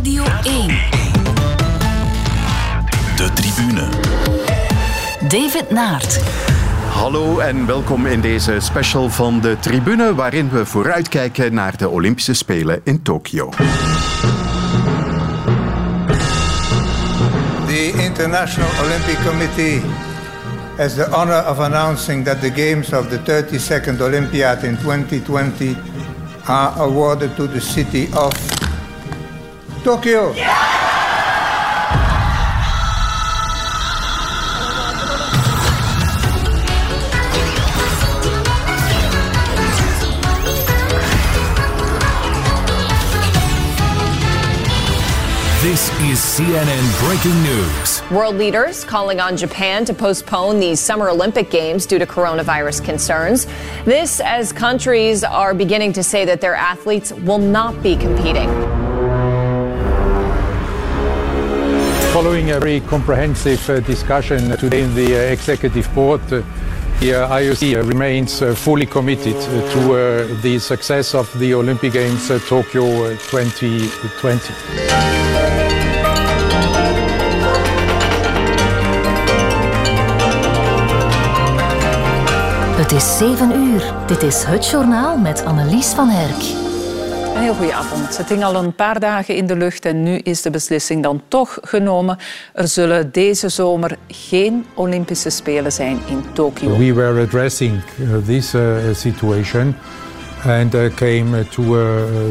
Radio 1. De tribune. David Naert. Hallo en welkom in deze special van de tribune waarin we vooruitkijken naar de Olympische Spelen in Tokio. The International Olympic Committee has the honor of announcing that the games of the 32nd Olympiad in 2020 are awarded to the city of Tokyo. This is CNN breaking news. World leaders calling on Japan to postpone the Summer Olympic Games due to coronavirus concerns. This as countries are beginning to say that their athletes will not be competing. Following a very comprehensive uh, discussion today in the uh, Executive Board, uh, the IOC remains fully committed to the success of the Olympic Games Tokyo uh, 2020. Het is 7 uur. Dit is het journaal met Annelies van Herk. Een heel goede avond. Het hing al een paar dagen in de lucht en nu is de beslissing dan toch genomen. Er zullen deze zomer geen Olympische Spelen zijn in Tokio. We were addressing uh, this uh, situation and uh, came to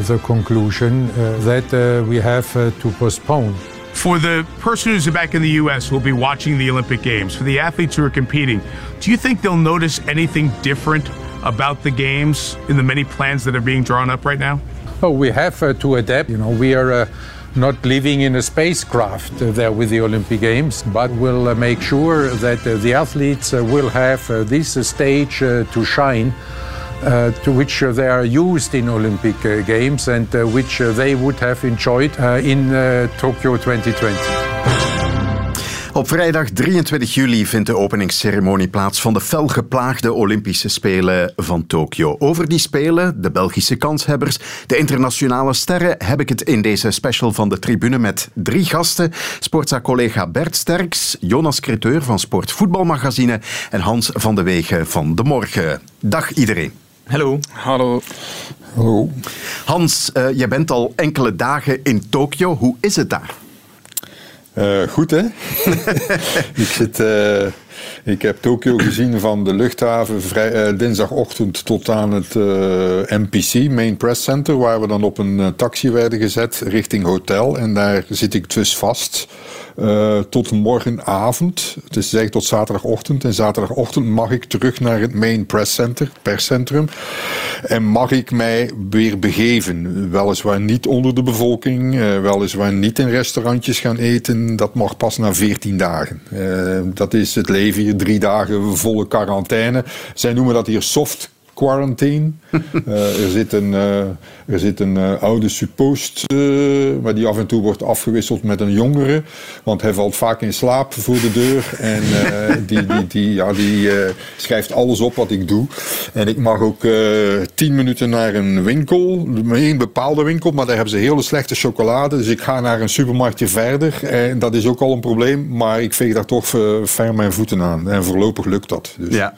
the conclusion that we have to postpone. For the person who's back in the U.S. who will be watching the Olympic Games, for the athletes who are competing, do you think they'll notice anything different about the Games in the many plans that are being drawn up right now? Oh, we have uh, to adapt. You know, we are uh, not living in a spacecraft uh, there with the Olympic Games, but we'll make sure that the athletes will have this stage to shine. Uh, to which uh, they are used in Olympic uh, Games and which they would have enjoyed in Tokyo 2020. Op vrijdag 23 juli vindt de openingsceremonie plaats van de felgeplaagde Olympische Spelen van Tokio. Over die Spelen, de Belgische kanshebbers, de internationale sterren, heb ik het in deze special van de tribune met drie gasten. Sportza-collega Bert Sterks, Jonas Creteur van Sport Voetbalmagazine en Hans van de Wegen van De Morgen. Dag iedereen. Hallo. Hallo. Hallo. Hans, uh, jij bent al enkele dagen in Tokio. Hoe is het daar? Uh, goed, hè? ik, zit, uh, ik heb Tokio gezien van de luchthaven uh, dinsdagochtend tot aan het MPC, Main Press Center, waar we dan op een taxi werden gezet richting hotel. En daar zit ik dus vast. Tot morgenavond. Het is eigenlijk tot zaterdagochtend. En zaterdagochtend mag ik terug naar het Main Press Center, het perscentrum. En mag ik mij weer begeven. Weliswaar niet onder de bevolking. Weliswaar niet in restaurantjes gaan eten. Dat mag pas na 14 dagen. Dat is het leven Drie dagen volle quarantaine. Zij noemen dat hier soft quarantine. uh, er zit een, uh, er zit een uh, oude suppost, maar die af en toe wordt afgewisseld met een jongere. Want hij valt vaak in slaap voor de deur. En die, die, die, ja, die schrijft alles op wat ik doe. En ik mag ook tien minuten naar een winkel. Een bepaalde winkel, maar daar hebben ze hele slechte chocolade. Dus ik ga naar een supermarktje verder. En dat is ook al een probleem. Maar ik veeg daar toch ver mijn voeten aan. En voorlopig lukt dat. Dus ja.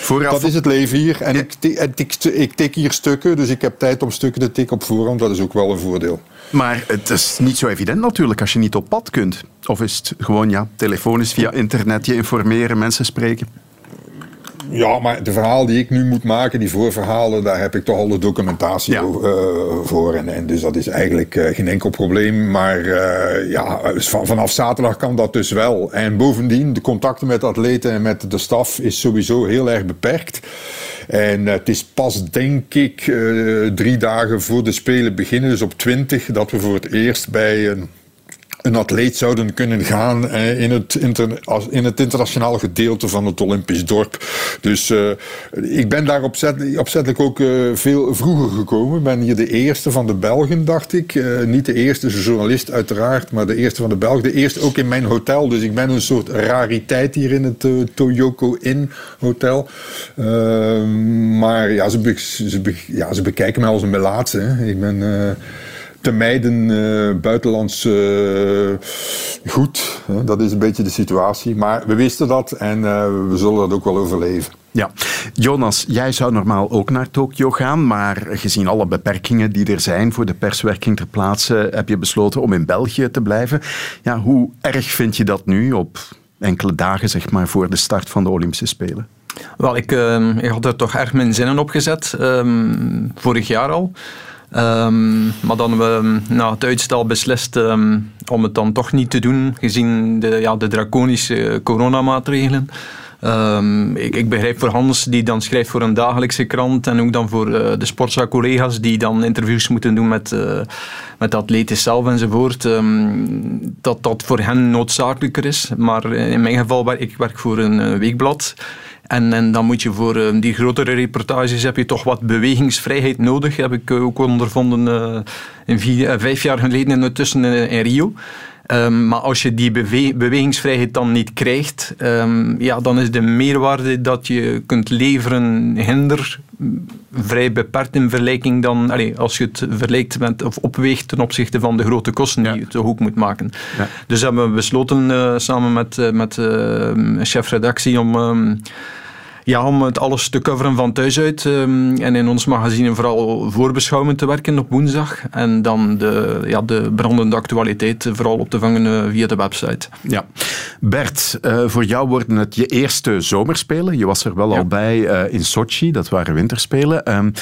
Vooraf... Dat is het leven hier. En ik ik, ik, ik tik hier stukken, dus ik heb tijd om stukken te tikken op voorhand. Dat is ook wel een voordeel. Maar het is niet zo evident natuurlijk als je niet op pad kunt. Of is het gewoon ja, telefonisch via internet je informeren, mensen spreken? Ja, maar de verhaal die ik nu moet maken, die voorverhalen, daar heb ik toch al de documentatie ja. uh, voor. En, en, dus dat is eigenlijk uh, geen enkel probleem. Maar uh, ja, van, vanaf zaterdag kan dat dus wel. En bovendien, de contacten met atleten en met de staf is sowieso heel erg beperkt. En het is pas, denk ik, drie dagen voor de Spelen beginnen, dus op 20, dat we voor het eerst bij een een atleet zouden kunnen gaan eh, in, het inter, in het internationale gedeelte van het Olympisch dorp. Dus uh, ik ben daar opzettelijk, ook uh, veel vroeger gekomen. Ik ben hier de eerste van de Belgen, dacht ik. Uh, niet de eerste journalist uiteraard, maar de eerste van de Belgen. De eerste ook in mijn hotel. Dus ik ben een soort rariteit hier in het Toyoko Inn hotel. maar ja ze, ze, ja, ze bekijken mij als een melaatse. Ik ben te mijden uh, buitenlands uh, goed. Dat is een beetje de situatie. Maar we wisten dat en we zullen dat ook wel overleven. Ja, Jonas, jij zou normaal ook naar Tokio gaan, maar gezien alle beperkingen die er zijn voor de perswerking ter plaatse, heb je besloten om in België te blijven. Ja, hoe erg vind je dat nu op enkele dagen zeg maar, voor de start van de Olympische Spelen? Wel, ik, uh, ik had er toch erg mijn zinnen op gezet, um, vorig jaar al. Um, maar dan we na het uitstel beslist um, om het dan toch niet te doen, gezien de, ja, de draconische coronamaatregelen. Um, ik, ik, begrijp voor Hans, die dan schrijft voor een dagelijkse krant, en ook dan voor uh, de sportzaak-collega's, die dan interviews moeten doen met, uh, met de atleten zelf enzovoort, dat dat voor hen noodzakelijker is. Maar in mijn geval, ik werk voor een weekblad. En, en, dan moet je voor uh, die grotere reportages heb je toch wat bewegingsvrijheid nodig. Heb ik ook ondervonden uh, in vier, vijf jaar geleden intussen in, in Rio. Um, maar als je die bewe bewegingsvrijheid dan niet krijgt, um, ja, dan is de meerwaarde dat je kunt leveren hinder vrij beperkt in vergelijking dan, allez, als je het vergelijkt met, of opweegt ten opzichte van de grote kosten die je toch ook moet maken. Ja. Dus hebben we besloten uh, samen met, uh, met uh, chefredactie om um, ja, om het alles te coveren van thuis uit. Um, en in ons magazine vooral voorbeschouwend te werken op woensdag. En dan de, ja, de brandende actualiteit vooral op te vangen uh, via de website. Ja. Bert, uh, voor jou worden het je eerste zomerspelen. Je was er wel ja. al bij uh, in Sochi, dat waren winterspelen. Um,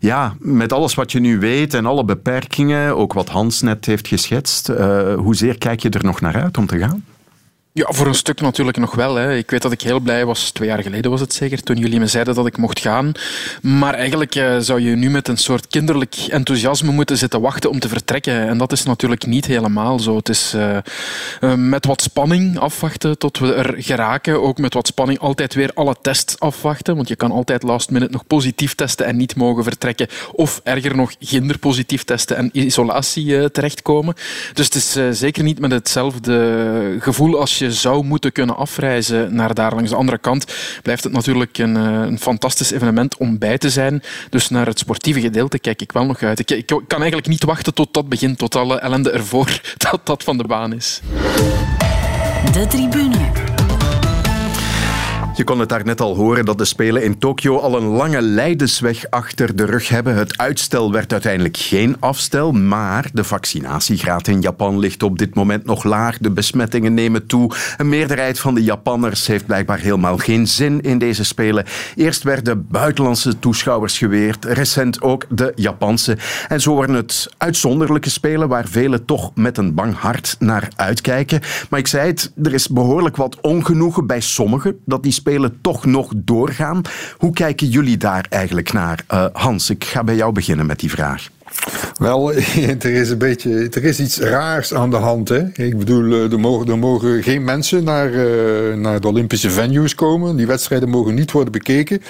ja, met alles wat je nu weet en alle beperkingen, ook wat Hans net heeft geschetst, hoezeer kijk je er nog naar uit om te gaan? Ja, voor een stuk natuurlijk nog wel. Hè. Ik weet dat ik heel blij was, twee jaar geleden was het zeker, toen jullie me zeiden dat ik mocht gaan. Maar eigenlijk uh, zou je nu met een soort kinderlijk enthousiasme moeten zitten wachten om te vertrekken. En dat is natuurlijk niet helemaal zo. Het is uh, uh, met wat spanning afwachten tot we er geraken. Ook met wat spanning altijd weer alle tests afwachten. Want je kan altijd last minute nog positief testen en niet mogen vertrekken. Of erger nog, ginder positief testen en isolatie terechtkomen. Dus het is zeker niet met hetzelfde gevoel als je zou moeten kunnen afreizen naar daar. Langs de andere kant blijft het natuurlijk een, een fantastisch evenement om bij te zijn. Dus naar het sportieve gedeelte kijk ik wel nog uit. Ik, ik kan eigenlijk niet wachten tot dat begint, tot alle ellende ervoor dat dat van de baan is. De tribune. Je kon het daarnet al horen dat de Spelen in Tokio al een lange leidersweg achter de rug hebben. Het uitstel werd uiteindelijk geen afstel, maar de vaccinatiegraad in Japan ligt op dit moment nog laag. De besmettingen nemen toe. Een meerderheid van de Japanners heeft blijkbaar helemaal geen zin in deze Spelen. Eerst werden buitenlandse toeschouwers geweerd, recent ook de Japanse. En zo worden het uitzonderlijke Spelen waar velen toch met een bang hart naar uitkijken. Maar ik zei het, er is behoorlijk wat ongenoegen bij sommigen dat die Spelen spelen toch nog doorgaan. Hoe kijken jullie daar eigenlijk naar? Uh, Hans, ik ga bij jou beginnen met die vraag. Wel, er is een beetje, er is iets raars aan de hand. Hè? Ik bedoel, er mogen, er mogen geen mensen naar, uh, naar de Olympische venues komen. Die wedstrijden mogen niet worden bekeken.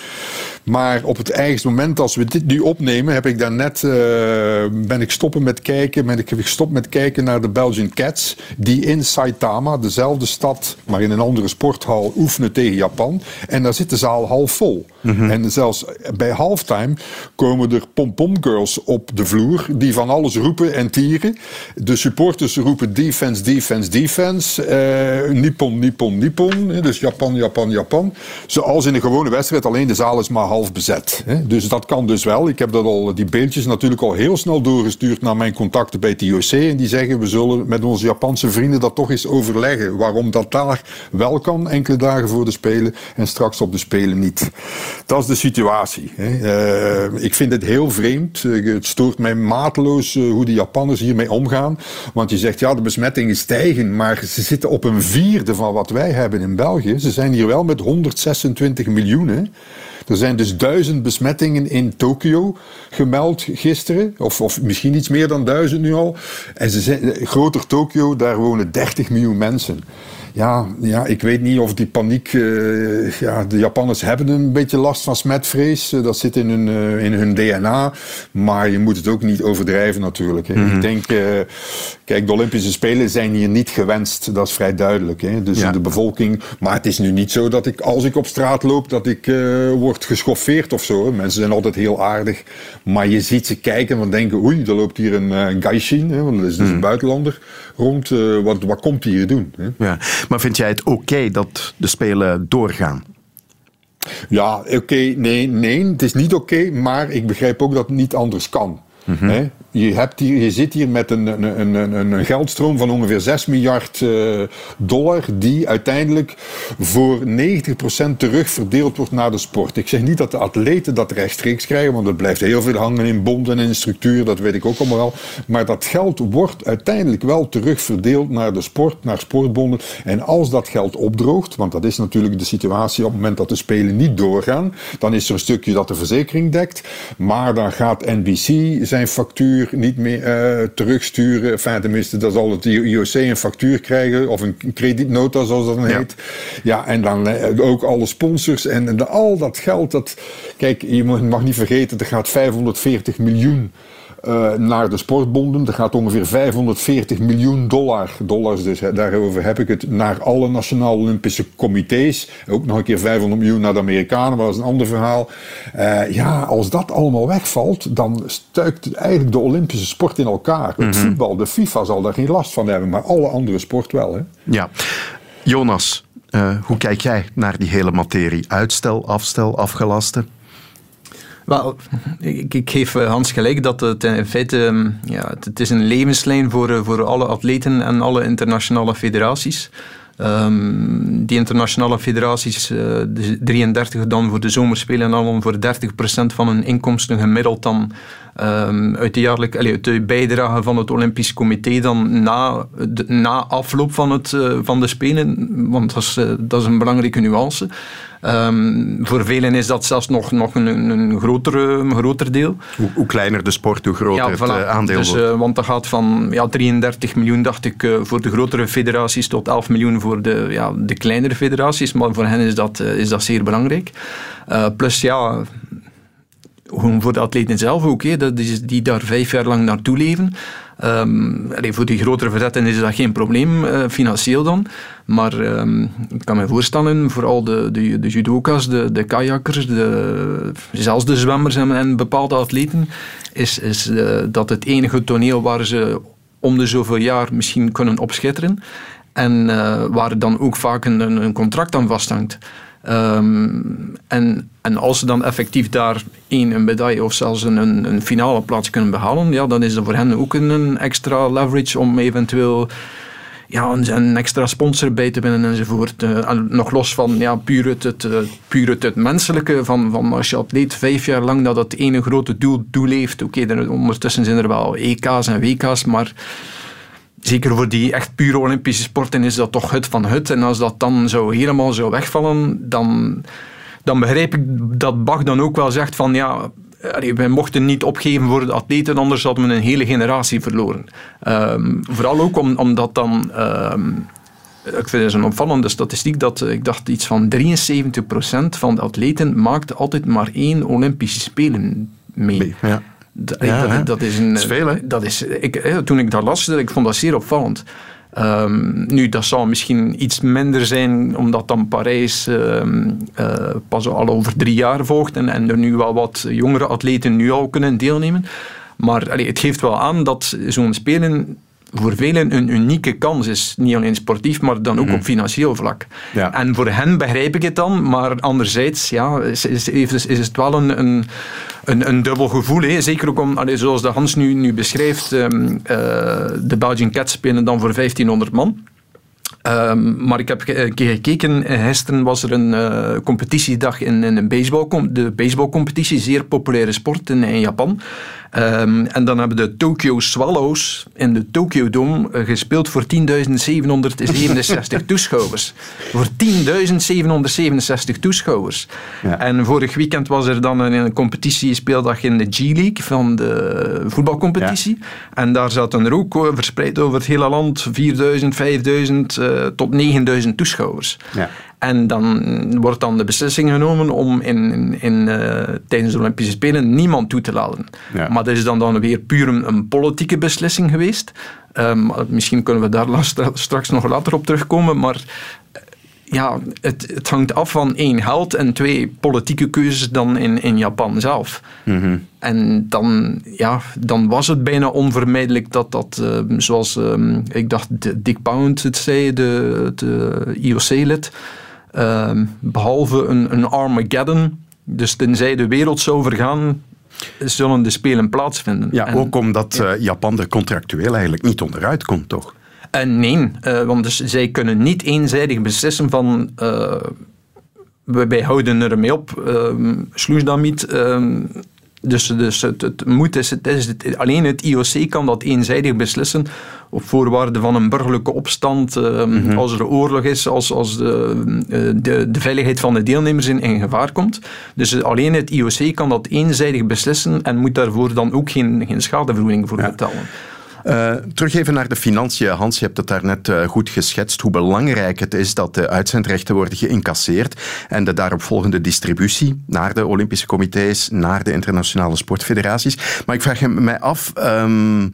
Maar op het eigenste moment, als we dit nu opnemen, heb ik daarnet, uh, ben ik stoppen met kijken, ben ik gestopt met kijken naar de Belgian Cats, die in Saitama, dezelfde stad, maar in een andere sporthal, oefenen tegen Japan. En daar zit de zaal half vol. Mm -hmm. En zelfs bij halftime komen er pom-pom girls op de vloer die van alles roepen en tieren. De supporters roepen defense, defense, defense. Uh, Nippon, Nippon, Nippon. Dus Japan, Japan, Japan. Zoals in een gewone wedstrijd, alleen de zaal is maar half bezet. Dus dat kan dus wel. Ik heb dat al, die beeldjes natuurlijk al heel snel doorgestuurd naar mijn contacten bij het IOC. En die zeggen, we zullen met onze Japanse vrienden dat toch eens overleggen. Waarom dat daar wel kan, enkele dagen voor de Spelen, en straks op de Spelen niet. Dat is de situatie. Uh, ik vind het heel vreemd. Het stoort mij mateloos uh, hoe de Japanners hiermee omgaan. Want je zegt, ja, de besmettingen stijgen, maar ze zitten op een vierde van wat wij hebben in België. Ze zijn hier wel met 126 miljoen. Hè. Er zijn dus duizend besmettingen in Tokio gemeld gisteren, of, of misschien iets meer dan duizend nu al. En ze zijn, groter Tokio, daar wonen 30 miljoen mensen. Ja, ja, ik weet niet of die paniek... eh, ja, de Japanners hebben een beetje last van smetvrees. Eh, dat zit in hun, eh, in hun DNA. Maar je moet het ook niet overdrijven natuurlijk. Hè. Mhm. Ik denk... kijk, de Olympische Spelen zijn hier niet gewenst. Dat is vrij duidelijk. Hè. Dus Ja. de bevolking... Maar het is nu niet zo dat ik, als ik op straat loop... dat ik word geschoffeerd of zo. hè. Mensen zijn altijd heel aardig. Maar je ziet ze kijken en denken... Oei, er loopt hier een eh gaishin. Hè, want dat is dus een buitenlander rond. Wat, wat komt hij hier doen? Hè? Ja. Maar vind jij het oké dat de Spelen doorgaan? Ja, oké, nee, nee, het is niet oké, maar ik begrijp ook dat het niet anders kan. Hè? Je, hebt hier, je zit hier met een, een, een, een, geldstroom van ongeveer 6 miljard eh, dollar, die uiteindelijk voor 90% terug verdeeld wordt naar de sport. Ik zeg niet dat de atleten dat rechtstreeks krijgen, want het blijft heel veel hangen in bonden en in structuur, dat weet ik ook allemaal wel. Maar dat geld wordt uiteindelijk wel terug verdeeld naar de sport, naar sportbonden. En als dat geld opdroogt, want dat is natuurlijk de situatie op het moment dat de Spelen niet doorgaan, dan is er een stukje dat de verzekering dekt, maar dan gaat NBC zijn factuur niet meer eh, terugsturen. Enfin, tenminste, dan zal het IOC een factuur krijgen of een kredietnota, zoals dat dan heet. Ja, en dan eh, ook alle sponsors en, en al dat geld. Dat, kijk, je mag niet vergeten, er gaat 540 miljoen eh, naar de sportbonden. Er gaat ongeveer 540 miljoen dollar, dollars dus, hè, daarover heb ik het, naar alle Nationale Olympische Comité's. Ook nog een keer 500 miljoen naar de Amerikanen, maar dat is een ander verhaal. Eh, ja, als dat allemaal wegvalt, dan stuikt eigenlijk de Olympische sport in elkaar. Het voetbal, de FIFA zal daar geen last van hebben, maar alle andere sport wel. Hè. Ja. Jonas, eh, hoe kijk jij naar die hele materie? Uitstel, afstel, afgelasten? Wel, ik, geef eh, Hans gelijk dat het in feite ehm, ja, het, is een levenslijn voor, eh, voor alle atleten en alle internationale federaties. Ehm, die internationale federaties, eh, de 33 dan voor de zomerspelen en dan voor 30% van hun inkomsten gemiddeld dan ehm, uit, de jaarlijk, allee, uit de bijdrage van het Olympisch Comité dan na, na afloop van, het, van de Spelen, want dat is, dat is een belangrijke nuance. Ehm, voor velen is dat zelfs nog, nog een, een, grotere, een groter deel. Hoe, hoe kleiner de sport, hoe groter het voilà. eh, aandeel dus, wordt. eh, want dat gaat van ja, 33 miljoen, dacht ik, eh, voor de grotere federaties tot 11 miljoen voor de, ja, de kleinere federaties. Maar voor hen is dat, is dat zeer belangrijk. Plus ja, gewoon voor de atleten zelf ook, hè, dat is, die daar vijf jaar lang naartoe leven. Ehm, voor die grotere verzetten is dat geen probleem, eh, financieel dan. Maar ehm, ik kan me voorstellen, vooral de, de, de judoka's, de, de kajakkers, de, zelfs de zwemmers en, bepaalde atleten, is, is eh, dat het enige toneel waar ze om de zoveel jaar misschien kunnen opschitteren. En eh, waar dan ook vaak een een contract aan vasthangt. Ehm, en, en als ze dan effectief daar één een medaille of zelfs een, een, finale plaats kunnen behalen, ja, dan is er voor hen ook een, extra leverage om eventueel ja, een, extra sponsor bij te winnen enzovoort. Eh, en nog los van ja, puur, het, eh, het, het menselijke, van, van als je atleet vijf jaar lang dat het ene grote doel, doel heeft. Oké, er- ondertussen zijn er wel EK's en WK's, maar zeker voor die echt pure Olympische sporten is dat toch het van het. En als dat dan zo helemaal zou wegvallen, dan, dan begrijp ik dat Bach dan ook wel zegt van ja, wij mochten niet opgeven voor de atleten, anders hadden we een hele generatie verloren. Ehm, vooral ook om, omdat dan... ehm, ik vind het een opvallende statistiek dat eh, ik dacht iets van 73% van de atleten maakt altijd maar één Olympische Spelen mee. Ja. Ja, dat, dat is een. Dat is veel, hè? Dat is, ik, eh, toen ik dat las, ik vond dat zeer opvallend. Ehm, nu, dat zal misschien iets minder zijn, omdat dan Parijs ehm, eh, pas al over drie jaar volgt en, en er nu wel wat jongere atleten nu al kunnen deelnemen. Maar allee, het geeft wel aan dat zo'n Spelen voor velen een unieke kans is. Niet alleen sportief, maar dan ook op financieel vlak. Ja. En voor hen begrijp ik het dan, maar anderzijds ja, is, is, is, is het wel een, een, een, een dubbel gevoel. Hè. Zeker ook om, allee, zoals de Hans nu, nu beschrijft, ehm, eh, de Belgian Cats spelen dan voor 1500 man. Ehm, maar ik heb een keer gekeken, eh, gisteren was er een eh, competitiedag in, in een baseball, de baseballcompetitie, zeer populaire sport in, in Japan. Ehm, en dan hebben de Tokyo Swallows in de Tokyo Dome eh, gespeeld voor 10.767 toeschouwers. Voor 10.767 toeschouwers. Ja. En vorig weekend was er dan een, een competitie, speeldag in de G-League van de voetbalcompetitie. En daar zaten er ook eh, verspreid over het hele land 4.000, 5.000 eh, tot 9.000 toeschouwers. Ja. En dan wordt dan de beslissing genomen om in, in, in, eh, tijdens de Olympische Spelen niemand toe te laten. Ja. Maar dat is dan, dan weer puur een, een politieke beslissing geweest. Ehm, misschien kunnen we daar straks nog later op terugkomen. Maar eh, ja, het, het hangt af van één, geld en twee, politieke keuzes dan in, in Japan zelf. En dan, ja, dan was het bijna onvermijdelijk dat dat, eh, zoals eh, ik dacht de- Dick Pound het zei, de, eh, IOC-lid, behalve een, een Armageddon, dus tenzij de wereld zou vergaan, zullen de Spelen plaatsvinden. Ja, En- ook omdat eh, Japan er contractueel eigenlijk niet onderuit komt, toch? Eh, nee, eh, want dus zij kunnen niet eenzijdig beslissen van eh, wij, houden ermee op, uh, sloesdamiet. ehm, dus dus het, het moet is, het is het, alleen het IOC kan dat eenzijdig beslissen op voorwaarde van een burgerlijke opstand, ehm, als er oorlog is, als, als de, eh, de, de veiligheid van de deelnemers in, in gevaar komt. Dus alleen het IOC kan dat eenzijdig beslissen en moet daarvoor dan ook geen, geen schadevergoeding voor betalen. Eh, terug even naar de financiën. Hans, je hebt het daarnet net goed geschetst hoe belangrijk het is dat de uitzendrechten worden geïncasseerd en de daaropvolgende distributie naar de Olympische comité's, naar de internationale sportfederaties. Maar ik vraag mij af, ehm,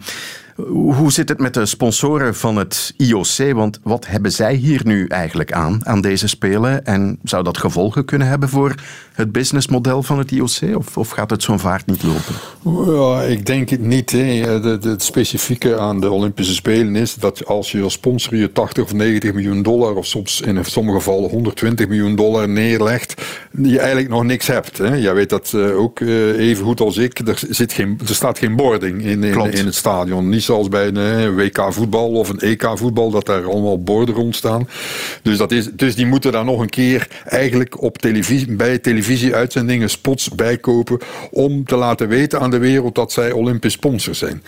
hoe zit het met de sponsoren van het IOC? Want wat hebben zij hier nu eigenlijk aan, aan deze Spelen? En zou dat gevolgen kunnen hebben voor het businessmodel van het IOC? Of, of gaat het zo'n vaart niet lopen? Ja, ik denk het niet. Hè. De, de, het specifieke aan de Olympische Spelen is dat als je als sponsor je 80 of 90 miljoen dollar, of soms in sommige gevallen 120 miljoen dollar neerlegt, je eigenlijk nog niks hebt. Hè. Jij weet dat eh, ook eh, even goed als ik. Er, zit geen, er staat geen boarding in, in, in het stadion. Niet zoals bij een eh, WK voetbal of een EK voetbal, dat daar allemaal borden rond staan. Dus, dat is, dus die moeten daar nog een keer eigenlijk op televisie, bij televisieuitzendingen spots bijkopen om te laten weten aan de wereld dat zij Olympisch sponsor zijn.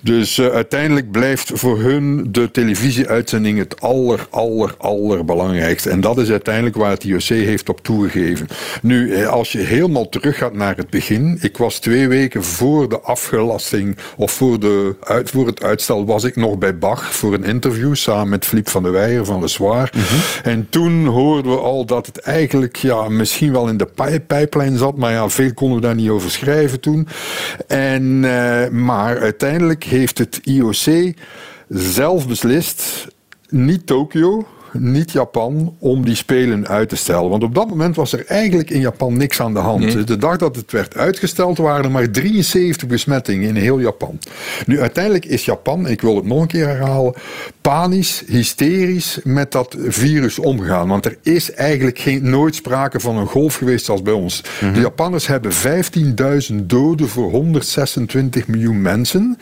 Dus eh, uiteindelijk blijft voor hun de televisieuitzending het aller, aller, allerbelangrijkste. En dat is uiteindelijk waar het IOC heeft op toegegeven. Nu, eh, als je helemaal teruggaat naar het begin. Ik was twee weken voor de afgelasting of voor, de, uit, voor het uitstel was ik nog bij Bach voor een interview samen met Philippe van der Weijer van Le Soir. En toen hoorden we al dat het eigenlijk ja, misschien wel in de pij- pijplijn zat, maar ja, veel konden we daar niet over schrijven toen. En, eh, maar uiteindelijk heeft het IOC zelf beslist, niet Tokio, niet Japan, om die spelen uit te stellen. Want op dat moment was er eigenlijk in Japan niks aan de hand. De dag dat het werd uitgesteld waren er maar 73 besmettingen in heel Japan. Nu, uiteindelijk is Japan, ik wil het nog een keer herhalen, panisch, hysterisch met dat virus omgegaan. Want er is eigenlijk geen, nooit sprake van een golf geweest zoals bij ons. De Japanners hebben 15.000 doden voor 126 miljoen mensen.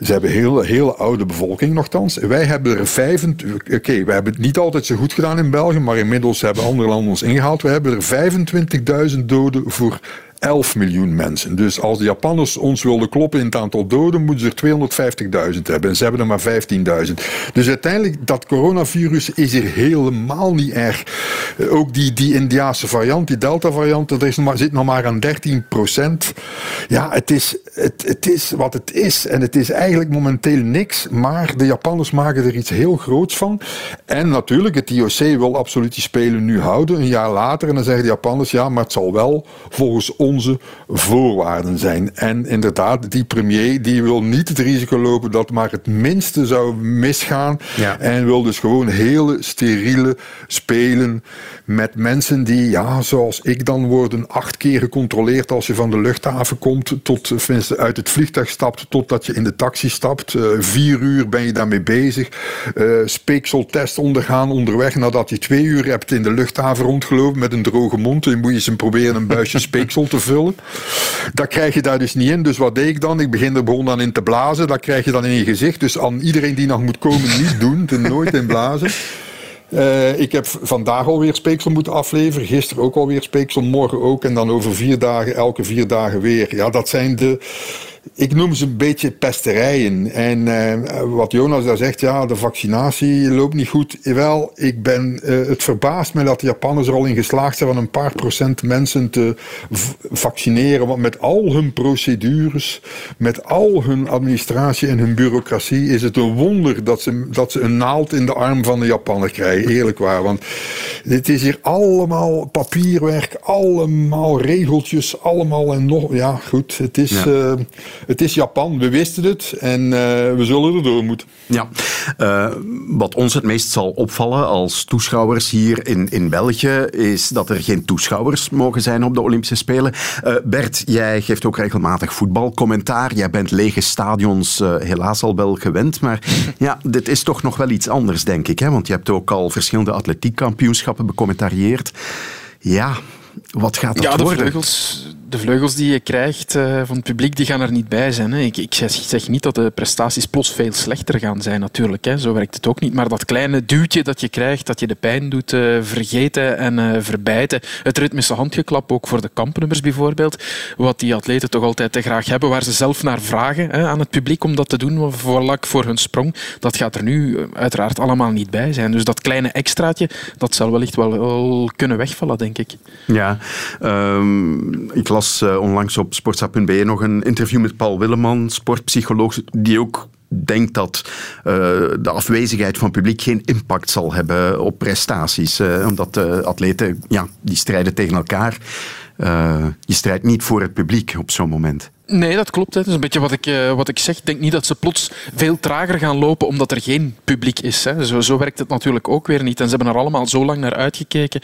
Ze hebben een hele, oude bevolking nogthans. Wij hebben er 25... Oké, we hebben het niet altijd zo goed gedaan in België, maar inmiddels hebben andere landen ons ingehaald. We hebben er 25.000 doden voor 11 miljoen mensen. Dus als de Japanners ons wilden kloppen in het aantal doden, moeten ze er 250.000 hebben. En ze hebben er maar 15.000. Dus uiteindelijk, dat coronavirus is hier helemaal niet erg. Eh, Ook die, die Indiaanse variant, die Delta-variant, er is nog maar, zit nog maar aan 13 procent. Ja, het is, het, het is wat het is. En het is eigenlijk momenteel niks. Maar de Japanners maken er iets heel groots van. En natuurlijk, het IOC wil absoluut die Spelen nu houden. Een jaar later. En dan zeggen de Japanners, ja, maar het zal wel volgens onze voorwaarden zijn. En inderdaad, die premier die wil niet het risico lopen dat maar het minste zou misgaan. Ja. En wil dus gewoon hele steriele spelen met mensen die, ja, zoals ik dan, worden acht keer gecontroleerd als je van de luchthaven komt, tot uit het vliegtuig stapt, totdat je in de taxi stapt. Eh, vier uur ben je daarmee bezig. Eh speekseltest ondergaan onderweg nadat je twee uur hebt in de luchthaven rondgelopen met een droge mond. Dan moet je ze proberen een buisje speeksel te vullen. Dat krijg je daar dus niet in. Dus wat deed ik dan? Ik begin er begon dan in te blazen. Dat krijg je dan in je gezicht. Dus aan iedereen die nog moet komen, niet doen. Er nooit in blazen. Eh, ik heb vandaag alweer speeksel moeten afleveren. Gisteren ook alweer speeksel. Morgen ook. En dan over vier dagen, elke vier dagen weer. Ja, dat zijn de, ik noem ze een beetje pesterijen. En uh, wat Jonas daar zegt, ja, de vaccinatie loopt niet goed. Wel, ik ben, uh, het verbaast me dat de Japanners er al in geslaagd zijn van een paar procent mensen te vaccineren. Want met al hun procedures, met al hun administratie en hun bureaucratie, is het een wonder dat ze, dat ze een naald in de arm van de Japanner krijgen. Eerlijk waar. Want dit is hier allemaal papierwerk, allemaal regeltjes, allemaal en nog. Ja, goed, het is. Ja. Uh, het is Japan, we wisten het en uh, we zullen er door moeten. Ja, uh, wat ons het meest zal opvallen als toeschouwers hier in, in België is dat er geen toeschouwers mogen zijn op de Olympische Spelen. Uh, Bert, jij geeft ook regelmatig voetbalcommentaar. Jij bent lege stadions helaas al wel gewend, maar ja, dit is toch nog wel iets anders, denk ik. Hè? Want je hebt ook al verschillende atletiekkampioenschappen becommentarieerd. Ja, wat gaat dat ja, de worden? Vleugels, de vleugels die je krijgt uh, van het publiek, die gaan er niet bij zijn. Hè. Ik, ik zeg, zeg, niet dat de prestaties plots veel slechter gaan zijn, natuurlijk. Hè. Zo werkt het ook niet. Maar dat kleine duwtje dat je krijgt, dat je de pijn doet uh, vergeten en uh, verbijten. Het ritmische handgeklap, ook voor de kampnummers bijvoorbeeld. Wat die atleten toch altijd te graag hebben, waar ze zelf naar vragen hè, aan het publiek om dat te doen, vlak voor hun sprong. Dat gaat er nu uiteraard allemaal niet bij zijn. Dus dat kleine extraatje, dat zal wellicht wel, wel kunnen wegvallen, denk ik. Ja, um, ik las uh, onlangs op sportsa.be nog een interview met Paul Willeman, sportpsycholoog, die ook denkt dat uh, de afwezigheid van publiek geen impact zal hebben op prestaties. Uh, omdat atleten, ja, die strijden tegen elkaar. je strijdt niet voor het publiek op zo'n moment. Nee, dat klopt. Hè. Dat is een beetje wat ik, uh, wat ik zeg. Ik denk niet dat ze plots veel trager gaan lopen omdat er geen publiek is. Hè. Zo, zo werkt het natuurlijk ook weer niet. En ze hebben er allemaal zo lang naar uitgekeken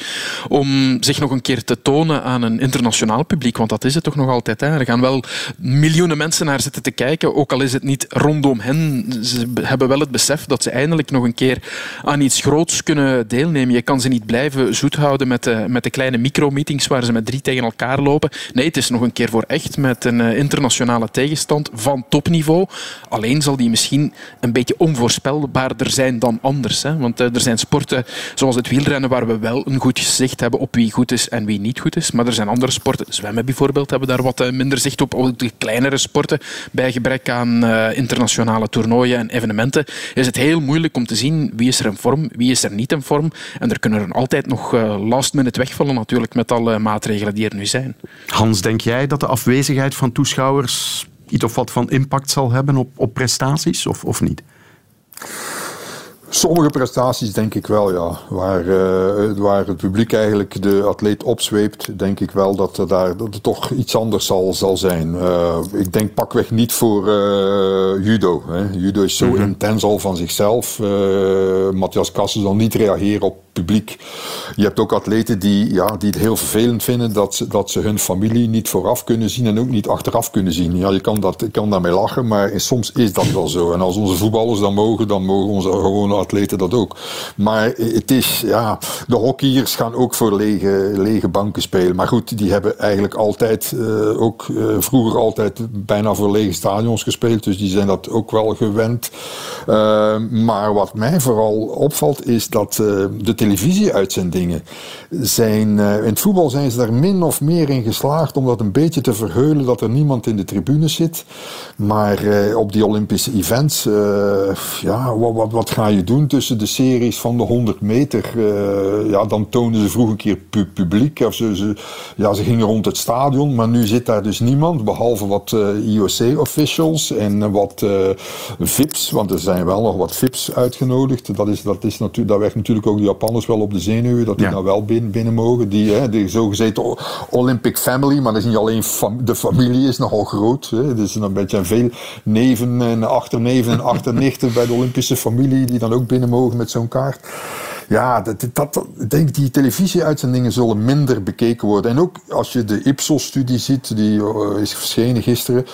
om zich nog een keer te tonen aan een internationaal publiek. Want dat is het toch nog altijd. Hè. Er gaan wel miljoenen mensen naar zitten te kijken, ook al is het niet rondom hen. Ze hebben wel het besef dat ze eindelijk nog een keer aan iets groots kunnen deelnemen. Je kan ze niet blijven zoet houden met de, met de kleine micromeetings waar ze met drie tegen elkaar lopen. Nee, het is nog een keer voor echt met een uh, internationale tegenstand van topniveau. Alleen zal die misschien een beetje onvoorspelbaarder zijn dan anders. Hè? Want uh, er zijn sporten zoals het wielrennen waar we wel een goed zicht hebben op wie goed is en wie niet goed is. Maar er zijn andere sporten, zwemmen bijvoorbeeld, hebben daar wat uh, minder zicht op. Ook de kleinere sporten, bij gebrek aan uh, internationale toernooien en evenementen, is het heel moeilijk om te zien wie is er in vorm, wie is er niet in vorm. En er kunnen er altijd nog last minute wegvallen natuurlijk met alle maatregelen die er nu zijn. Hans, denk jij dat de afwezigheid van toeschouwers iets of wat van impact zal hebben op, op prestaties of, of niet? Sommige prestaties denk ik wel, ja. Waar, uh, waar het publiek eigenlijk de atleet opzweept, denk ik wel dat er daar dat er toch iets anders zal, zal zijn. Uh, ik denk pakweg niet voor uh, judo. Hè. Judo is zo mm -hmm. intens al van zichzelf. Matthias Kassen zal niet reageren op publiek. Je hebt ook atleten die, ja, die het heel vervelend vinden dat ze, dat ze hun familie niet vooraf kunnen zien en ook niet achteraf kunnen zien. Ja, je kan, dat, kan daarmee lachen, maar soms is dat wel zo. En als onze voetballers dat mogen, dan mogen onze gewone atleten dat ook. Maar het is, ja, de hockeyers gaan ook voor lege, lege banken spelen. Maar goed, die hebben eigenlijk altijd, uh, ook uh, vroeger altijd bijna voor lege stadions gespeeld. Dus die zijn dat ook wel gewend. Uh, maar wat mij vooral opvalt is dat de televisieuitzendingen zijn, uh, in het voetbal zijn ze daar min of meer in geslaagd om dat een beetje te verheulen dat er niemand in de tribune zit. Maar uh, op die Olympische events, uh, ja, wat, wat, wat, ga je doen tussen de series van de 100 meter? ja, dan tonen ze vroeg een keer pu publiek. Of ze, ze, ja, ze gingen rond het stadion, maar nu zit daar dus niemand, behalve wat IOC-officials en wat VIPs, want er zijn wel nog wat VIPs uitgenodigd. Dat, is, dat, is natu dat werkt natuurlijk ook de Wel op de zenuwen, dat die nou wel binnen, binnen mogen. Die, hè, die zogezegde Olympic family, maar dat is niet alleen fam de familie is nogal groot. Hè. Er is een beetje veel neven en achterneven en achternichten bij de Olympische familie die dan ook binnen mogen met zo'n kaart. Ja, dat, dat, ik denk die televisieuitzendingen zullen minder bekeken worden. En ook als je de Ipsos-studie ziet, die uh, is verschenen gisteren,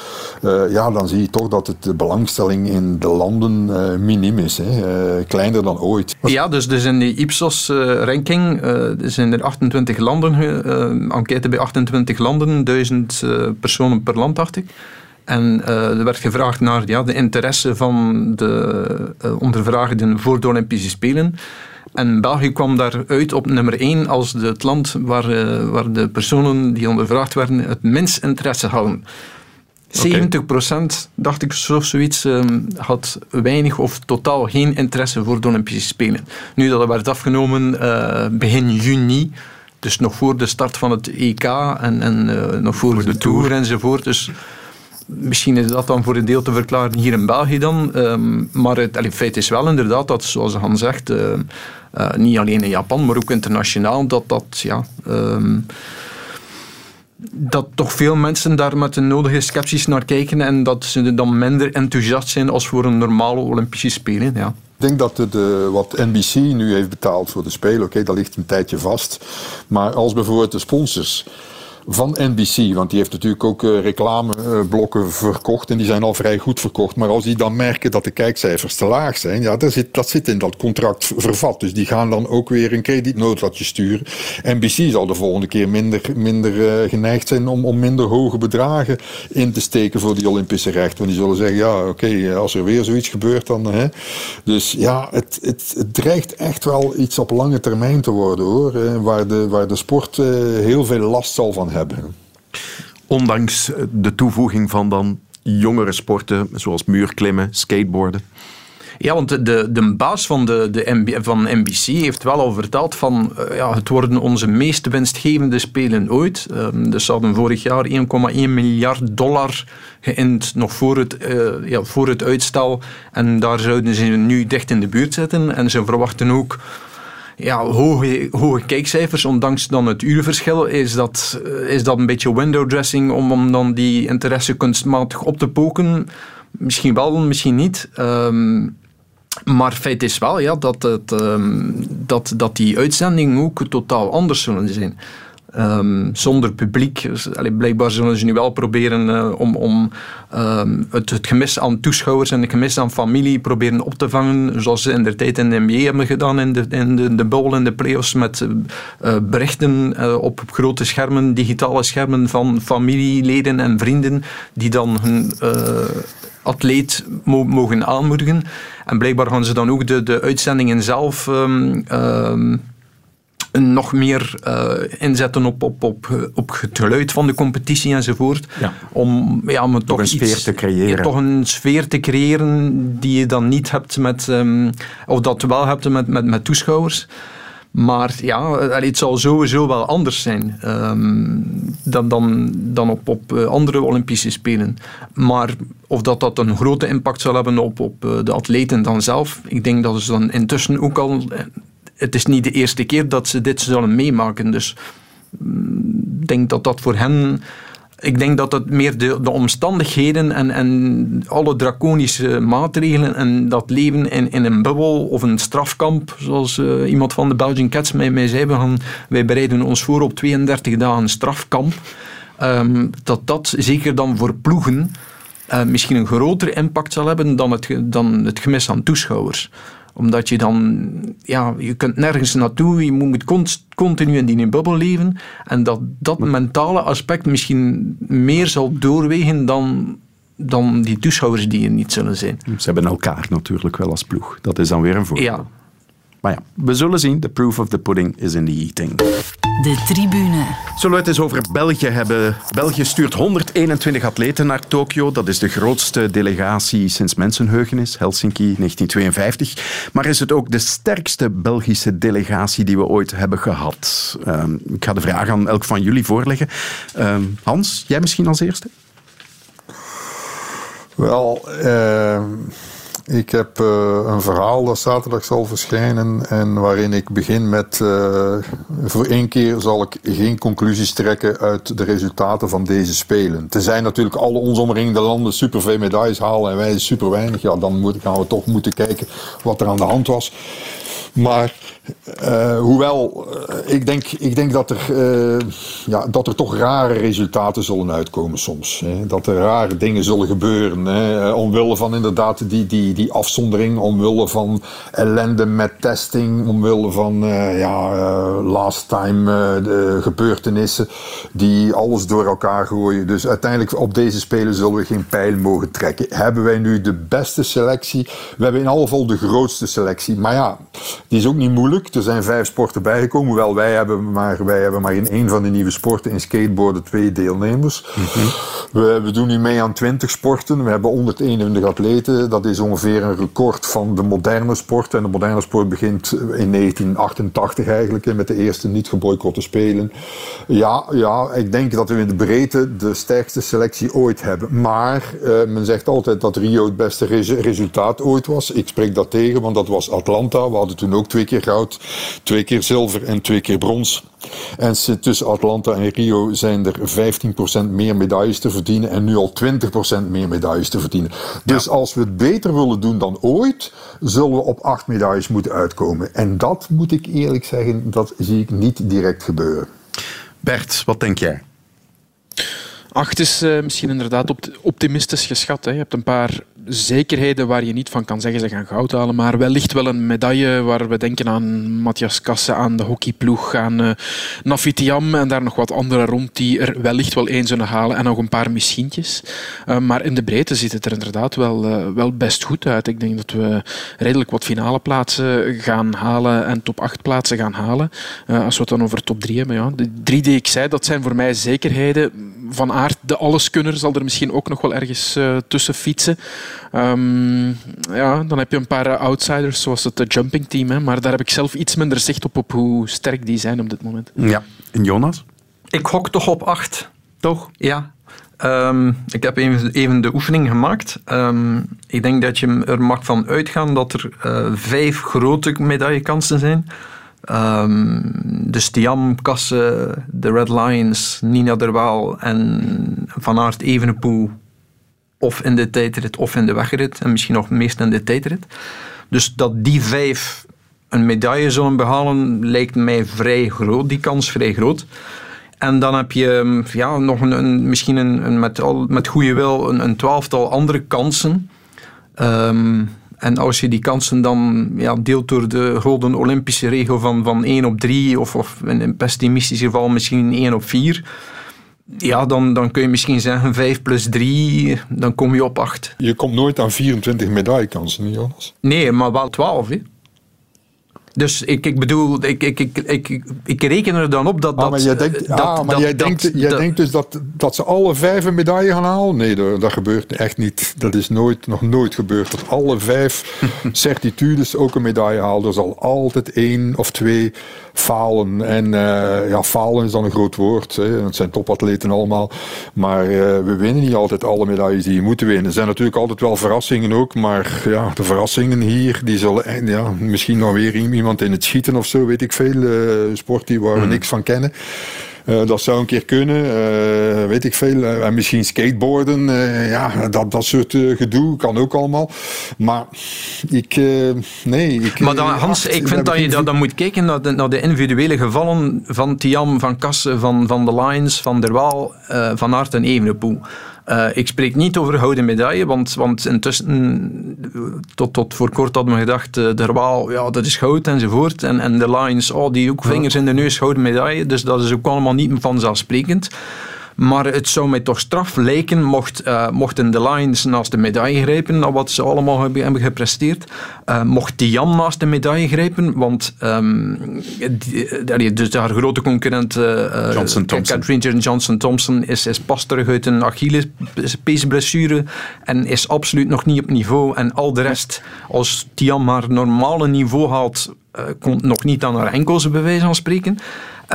uh, ja, dan zie je toch dat het de belangstelling in de landen uh, minim is. Hè. kleiner dan ooit. Ja, dus, dus in die Ipsos-ranking zijn er 28 landen, enquête bij 28 landen, 1000 personen per land, dacht ik. En er werd gevraagd naar ja, de interesse van de uh, ondervraagden voor de Olympische Spelen. En België kwam daaruit op nummer 1 als het land waar, waar de personen die ondervraagd werden het minst interesse hadden. 70% dacht ik, zo, zoiets, ehm, had weinig of totaal geen interesse voor de Olympische Spelen. Nu dat werd afgenomen uh, begin juni, dus nog voor de start van het EK en, en uh, nog voor, voor de, de Tour. Tour enzovoort. Dus misschien is dat dan voor een deel te verklaren hier in België dan. Um, maar het, feit is wel inderdaad dat, zoals Han zegt, uh, uh, niet alleen in Japan, maar ook internationaal, dat dat ja. Um, dat toch veel mensen daar met de nodige sceptisch naar kijken en dat ze dan minder enthousiast zijn als voor een normale Olympische Spelen. Ja. Ik denk dat de, wat NBC nu heeft betaald voor de Spelen, oké, dat ligt een tijdje vast. Maar als bijvoorbeeld de sponsors van NBC. Want die heeft natuurlijk ook uh, reclameblokken verkocht en die zijn al vrij goed verkocht. Maar als die dan merken dat de kijkcijfers te laag zijn, ja, dat zit, dat zit in dat contract vervat. Dus die gaan dan ook weer een kredietnoodlatje sturen. NBC zal de volgende keer minder, minder uh, geneigd zijn om, om minder hoge bedragen in te steken voor die Olympische rechten. Want die zullen zeggen, ja, oké, okay, als er weer zoiets gebeurt, dan... Hè. Dus ja, het, het, het dreigt echt wel iets op lange termijn te worden, hoor. Waar, de, waar de sport heel veel last zal van hebben. Ondanks de toevoeging van dan jongere sporten, zoals muurklimmen, skateboarden. Ja, want de, de baas van, de, de MB, van NBC heeft wel al verteld van uh, ja, het worden onze meest winstgevende spelen ooit. Um, dus ze hadden vorig jaar 1,1 miljard dollar geïnd nog voor het, uh, ja, voor het uitstel. En daar zouden ze nu dicht in de buurt zitten. En ze verwachten ook ja, hoge, hoge kijkcijfers, ondanks dan het urenverschil, is dat, is dat een beetje window dressing om, om dan die interesse kunstmatig op te poken. Misschien wel, misschien niet. Um, maar feit is wel ja, dat, het, um, dat, dat die uitzendingen ook totaal anders zullen zijn. Um, zonder publiek. Dus, blijkbaar zullen ze nu wel proberen uh, om, om um, het, het, gemis aan toeschouwers en het gemis aan familie proberen op te vangen. Zoals ze in de tijd in de NBA hebben gedaan in de, in de, de bowl en de playoffs met uh, berichten uh, op grote schermen, digitale schermen van familieleden en vrienden die dan hun atleet mo mogen aanmoedigen. En blijkbaar gaan ze dan ook de, de uitzendingen zelf um, nog meer uh, inzetten op, op, op, op het geluid van de competitie enzovoort. Ja. Om, ja, om toch, toch een iets, sfeer te creëren. Ja, toch een sfeer te creëren die je dan niet hebt met, um, of dat je wel hebt met, met, met toeschouwers. Maar ja, het zal sowieso wel anders zijn um, dan, dan, dan op, op andere Olympische Spelen. Maar of dat, dat een grote impact zal hebben op, op de atleten dan zelf, ik denk dat ze dan intussen ook al het is niet de eerste keer dat ze dit zullen meemaken. Dus ik denk dat dat voor hen. Ik denk dat het meer de, de omstandigheden en, en alle draconische maatregelen en dat leven in, in een bubbel of een strafkamp, zoals uh, iemand van de Belgian Cats mij, zei, we gaan, wij bereiden ons voor op 32 dagen strafkamp. Um, dat dat zeker dan voor ploegen uh, misschien een grotere impact zal hebben dan het, dan het gemis aan toeschouwers omdat je dan, ja, je kunt nergens naartoe, je moet continu in die bubbel leven. En dat dat mentale aspect misschien meer zal doorwegen dan, dan die toeschouwers die er niet zullen zijn. Ze hebben elkaar natuurlijk wel als ploeg. Dat is dan weer een voordeel. Ja. Maar ja, we zullen zien. The proof of the pudding is in the eating. De tribune. Zullen we het eens over België hebben? België stuurt 121 atleten naar Tokio. Dat is de grootste delegatie sinds mensenheugenis, Helsinki 1952. Maar is het ook de sterkste Belgische delegatie die we ooit hebben gehad? Um, ik ga de vraag aan elk van jullie voorleggen. Um, Hans, jij misschien als eerste? Wel, uh... Ik heb uh, een verhaal dat zaterdag zal verschijnen en waarin ik begin met uh, voor één keer zal ik geen conclusies trekken uit de resultaten van deze Spelen. zijn natuurlijk alle ons omringende landen superveel medailles halen en wij super weinig, ja, dan gaan we toch moeten kijken wat er aan de hand was. Maar uh, hoewel, uh, ik, denk, ik denk dat er, uh, ja, dat er toch rare resultaten zullen uitkomen soms. Hè. Dat er rare dingen zullen gebeuren. Hè. Omwille van inderdaad die, die, die afzondering, omwille van ellende met testing, omwille van ja, last time gebeurtenissen die alles door elkaar gooien. Dus uiteindelijk op deze spelen zullen we geen pijl mogen trekken. Hebben wij nu de beste selectie? We hebben in alle geval de grootste selectie. Maar ja, Die is ook niet moeilijk. Er zijn vijf sporten bijgekomen. Hoewel wij hebben maar, wij hebben maar in één van de nieuwe sporten, in skateboarden, twee deelnemers. we, we doen nu mee aan 20 sporten. We hebben 121 atleten. Dat is ongeveer een record van de moderne sport. En de moderne sport begint in 1988 eigenlijk, met de eerste niet geboycotte spelen. Ja, ja, ik denk dat we in de breedte de sterkste selectie ooit hebben. Maar uh, men zegt altijd dat Rio het beste re resultaat ooit was. Ik spreek dat tegen, want dat was Atlanta. We hadden toen ook twee keer goud, twee keer zilver en twee keer brons. En tussen Atlanta en Rio zijn er 15% meer medailles te verdienen en nu al 20% meer medailles te verdienen. Dus als we het beter willen doen dan ooit, zullen we op acht medailles moeten uitkomen. En dat moet ik eerlijk zeggen, dat zie ik niet direct gebeuren. Bert, wat denk jij? Acht is uh, misschien inderdaad optimistisch geschat. Hè. Je hebt een paar zekerheden waar je niet van kan zeggen ze gaan goud halen, maar wellicht wel een medaille waar we denken aan Matthias Kasse, aan de hockeyploeg, aan uh, Nafitiam en daar nog wat andere rond die er wellicht wel één zullen halen en nog een paar misschientjes. Uh, maar in de breedte ziet het er inderdaad wel, uh, wel best goed uit. Ik denk dat we redelijk wat finale plaatsen gaan halen en top 8 plaatsen gaan halen. als we het dan over top 3 hebben. Ja. De drie die ik zei, dat zijn voor mij zekerheden. Van aard, de alleskunner, zal er misschien ook nog wel ergens tussen fietsen. Um, ja, dan heb je een paar outsiders, zoals het jumping team. Hè, maar daar heb ik zelf iets minder zicht op, op hoe sterk die zijn op dit moment. Ja, en Jonas? Ik hok toch op acht. Toch? Ja. Um, ik heb even, even, de oefening gemaakt. Um, ik denk dat je er mag van uitgaan dat er uh, vijf grote medaillekansen zijn. Um, de Stiam, Kasse, de Red Lions, Nina Derwaal en Van Aert Evenepoel of in de tijdrit of in de wegrit. En misschien nog meest in de tijdrit. Dus dat die vijf een medaille zullen behalen, lijkt mij vrij groot. Die kans vrij groot. En dan heb je mm, ja, nog een, misschien een, met, met goede wil een, een twaalftal andere kansen. Um, en als je die kansen dan ja, deelt door de Golden Olympische regel van, van 1 op 3, of, of in een pessimistisch geval misschien 1 op 4, ja, dan, dan kun je misschien zeggen 5 plus 3, dan kom je op 8. Je komt nooit aan 24 medaillekansen, Jonas? Nee, maar wel 12. Hè? Dus ik, ik bedoel, ik, ik, ik, ik, ik reken er dan op dat... Ah, maar jij denkt, dat, ah, maar jij, denkt, jij denkt dus dat, dat ze alle vijf een medaille gaan halen? Nee, dat, dat gebeurt echt niet. Dat is nooit, nog nooit gebeurd. Dat alle vijf certitudes ook een medaille halen. Er zal altijd één of twee falen. En uh, ja, falen is dan een groot woord. Hè. Het zijn topatleten allemaal. Maar uh, we winnen niet altijd alle medailles die je moet winnen. Er zijn natuurlijk altijd wel verrassingen ook. Maar ja, de verrassingen hier, die zullen ja, misschien nog weer iemand in het schieten of zo, weet ik veel. Uh, sport die waar we mhm. niks van kennen. Uh, dat zou een keer kunnen, uh, weet ik veel. Uh, en misschien skateboarden, ja, dat, dat soort gedoe kan ook allemaal. Maar ik, nee. Ik, maar dan, Hans, ik vind dat je dat, dan moet kijken naar de, naar de individuele gevallen van Tiam, van Kassen, van, van de Lions, van Der Waal, van Aert en Evenepoel. Uh, ik spreek niet over gouden medaille, want, want intussen, tot, tot voor kort hadden we gedacht, uh, de Waal, ja, dat is goud enzovoort. En, en de Lions, oh, die ook vingers in de neus, gouden medaille. Dus dat is ook allemaal niet vanzelfsprekend. Maar het zou mij toch straf lijken mocht, uh, mochten de Lions naast de medaille grijpen, naar wat ze allemaal hebben gepresteerd. Uh, mocht Jan naast de medaille grijpen, want um, die, dus haar grote concurrent uh, Johnson Catherine Johnson Thompson is, is pas terug uit een Achillespeesblessure en is absoluut nog niet op niveau. En al de rest, als Tian maar normale niveau haalt, komt nog niet aan haar enkels, bij wijze van spreken.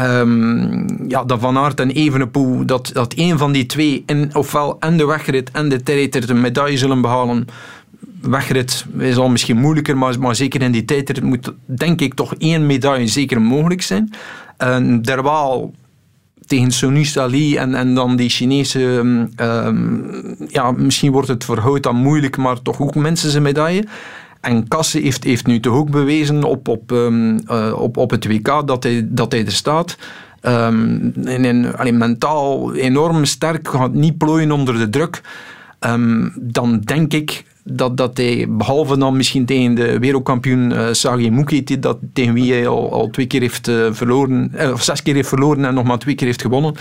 Um, ja, dat Van Aert en Evenepoel, dat, dat een van die twee, in, ofwel en de wegrit en de tijdrit, een medaille zullen behalen. Wegrit is al misschien moeilijker, maar, maar zeker in die tijdrit moet denk ik toch één medaille zeker mogelijk zijn. Uh, Derwaal tegen Sonus Ali en, en dan die Chinese, um, ja, misschien wordt het voor Hout dan moeilijk, maar toch ook mensen zijn medaille. En Kasse heeft, heeft nu toch ook bewezen op, op, um, uh, op, op het WK dat hij, dat hij er staat. Um, en, en, allee, mentaal enorm sterk, gaat niet plooien onder de druk. Um, dan denk ik dat, dat hij, behalve dan misschien tegen de wereldkampioen uh, Sagi Muki, dat, tegen wie hij al, twee keer heeft uh, verloren, of zes keer heeft verloren en nog maar twee keer heeft gewonnen.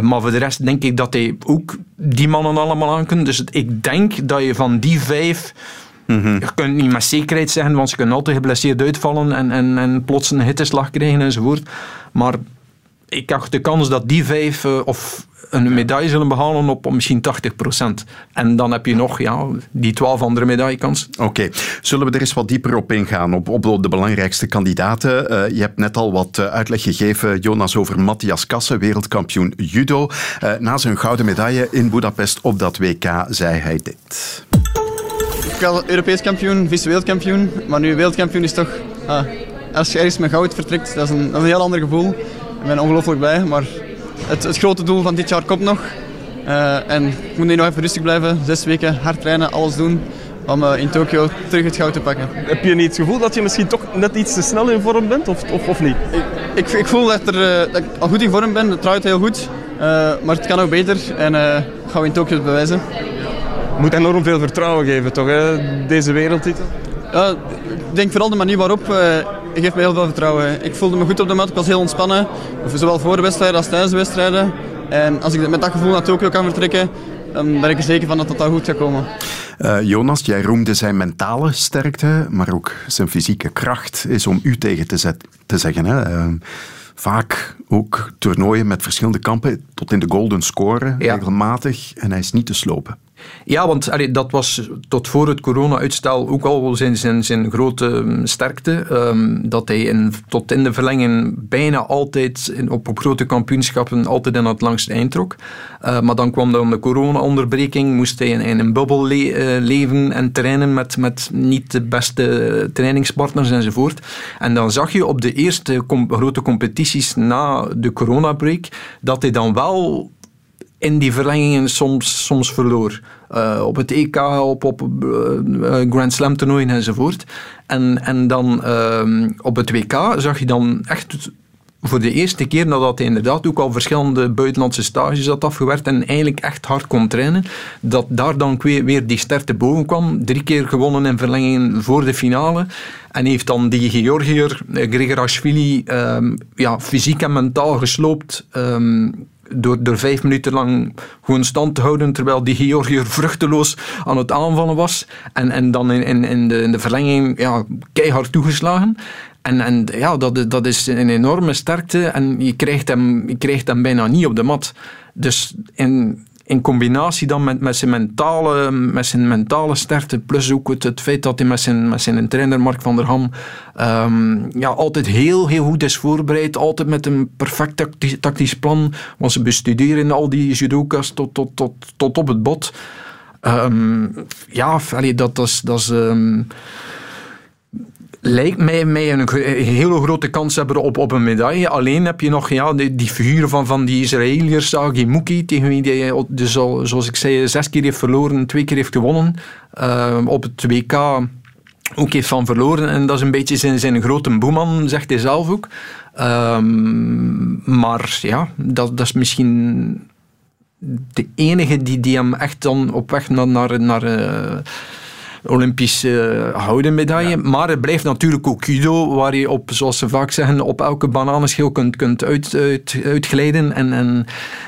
maar voor de rest denk ik dat hij ook die mannen allemaal aan kan. Dus ik denk dat je van die vijf Je kunt niet met zekerheid zeggen, want ze kunnen altijd geblesseerd uitvallen en, en, en plots een hitteslag krijgen enzovoort. Maar ik acht de kans dat die vijf uh, of een medaille zullen behalen op misschien 80%. En dan heb je nog ja, die 12 andere medaillekansen. Oké, okay. zullen we er eens wat dieper op ingaan, op, op de belangrijkste kandidaten? Uh, je hebt net al wat uitleg gegeven, Jonas, over Matthias Kassen, wereldkampioen judo. Uh, na zijn gouden medaille in Budapest op dat WK zei hij dit. Ik ben Europees kampioen, vice-wereldkampioen, maar nu wereldkampioen is toch... Ah, als je ergens met goud vertrekt, dat is een, dat is een heel ander gevoel. Ik ben ongelooflijk blij, maar het, het, grote doel van dit jaar komt nog. Uh, en ik moet nu nog even rustig blijven, zes weken hard trainen, alles doen om uh, in Tokio terug het goud te pakken. Heb je niet het gevoel dat je misschien toch net iets te snel in vorm bent, of, of, of niet? Ik, ik, ik voel dat, er, uh, dat ik al goed in vorm ben, het trouwt heel goed. maar het kan ook beter en gaan we in Tokio het bewijzen. Moet enorm veel vertrouwen geven, toch, hè? deze wereldtitel? Ja, ik denk vooral de manier waarop geeft me heel veel vertrouwen. Ik voelde me goed op de mat, ik was heel ontspannen. Zowel voor de wedstrijden als tijdens de wedstrijden. En als ik met dat gevoel naar Tokio kan vertrekken, dan ben ik er zeker van dat dat goed gaat komen. Uh, Jonas, jij roemde zijn mentale sterkte, maar ook zijn fysieke kracht is om u tegen te, zet, te zeggen. Hè? Uh, vaak ook toernooien met verschillende kampen tot in de golden score, ja. regelmatig. En hij is niet te slopen. Ja, want dat was tot voor het corona-uitstel ook al zijn, zijn, zijn grote mm, sterkte. Um, dat hij in, tot in de verlenging bijna altijd op, op grote kampioenschappen altijd in het langste eind trok. Uh, maar dan kwam dan de corona-onderbreking, moest hij in, een bubbel le uh, leven en trainen met, met niet de beste trainingspartners enzovoort. En dan zag je op de eerste grote competities na de corona-break dat hij dan wel in die verlengingen soms, soms verloor. Uh, op het EK, op, op uh, Grand Slam toernooien enzovoort. En, en dan uh, op het WK zag je dan echt voor de eerste keer nadat hij inderdaad ook al verschillende buitenlandse stages had afgewerkt en eigenlijk echt hard kon trainen, dat daar dan weer die ster boven kwam. Drie keer gewonnen in verlengingen voor de finale. En heeft dan die Georgiër, Grigorashvili, um, ja, fysiek en mentaal gesloopt. Um, door, door vijf minuten lang gewoon stand te houden, terwijl die Georgiër vruchteloos aan het aanvallen was. En, en dan in, in, in, de, in de verlenging ja, keihard toegeslagen. En, en ja, dat, dat is een enorme sterkte en je krijgt, hem, je krijgt hem bijna niet op de mat. Dus in, in combinatie dan met, met, zijn mentale, met zijn mentale sterkte, plus ook het, het feit dat hij met zijn, met zijn trainer Mark van der Ham um, ja, altijd heel, heel goed is voorbereid, altijd met een perfect tactisch, plan, want ze bestuderen al die judoka's tot, tot, tot, tot op het bot. Um, ja, dat, dat is... Dat is um, lijkt mij, mij een, hele grote kans hebben op, op een medaille. Alleen heb je nog ja, die, die figuren van, van die Israëliërs, Sagi Muki, tegen wie hij, dus al, zoals ik zei, zes keer heeft verloren, twee keer heeft gewonnen. Uh, op het WK ook heeft van verloren. En dat is een beetje zijn, zijn grote boeman, zegt hij zelf ook. Um, maar ja, dat, dat is misschien de enige die, die hem echt dan op weg naar, naar, naar uh, Olympische houden medaille. Maar het blijft natuurlijk ook judo, waar je op, zoals ze vaak zeggen, op elke bananenschil kunt, kunt uit, uit, uitglijden. En, en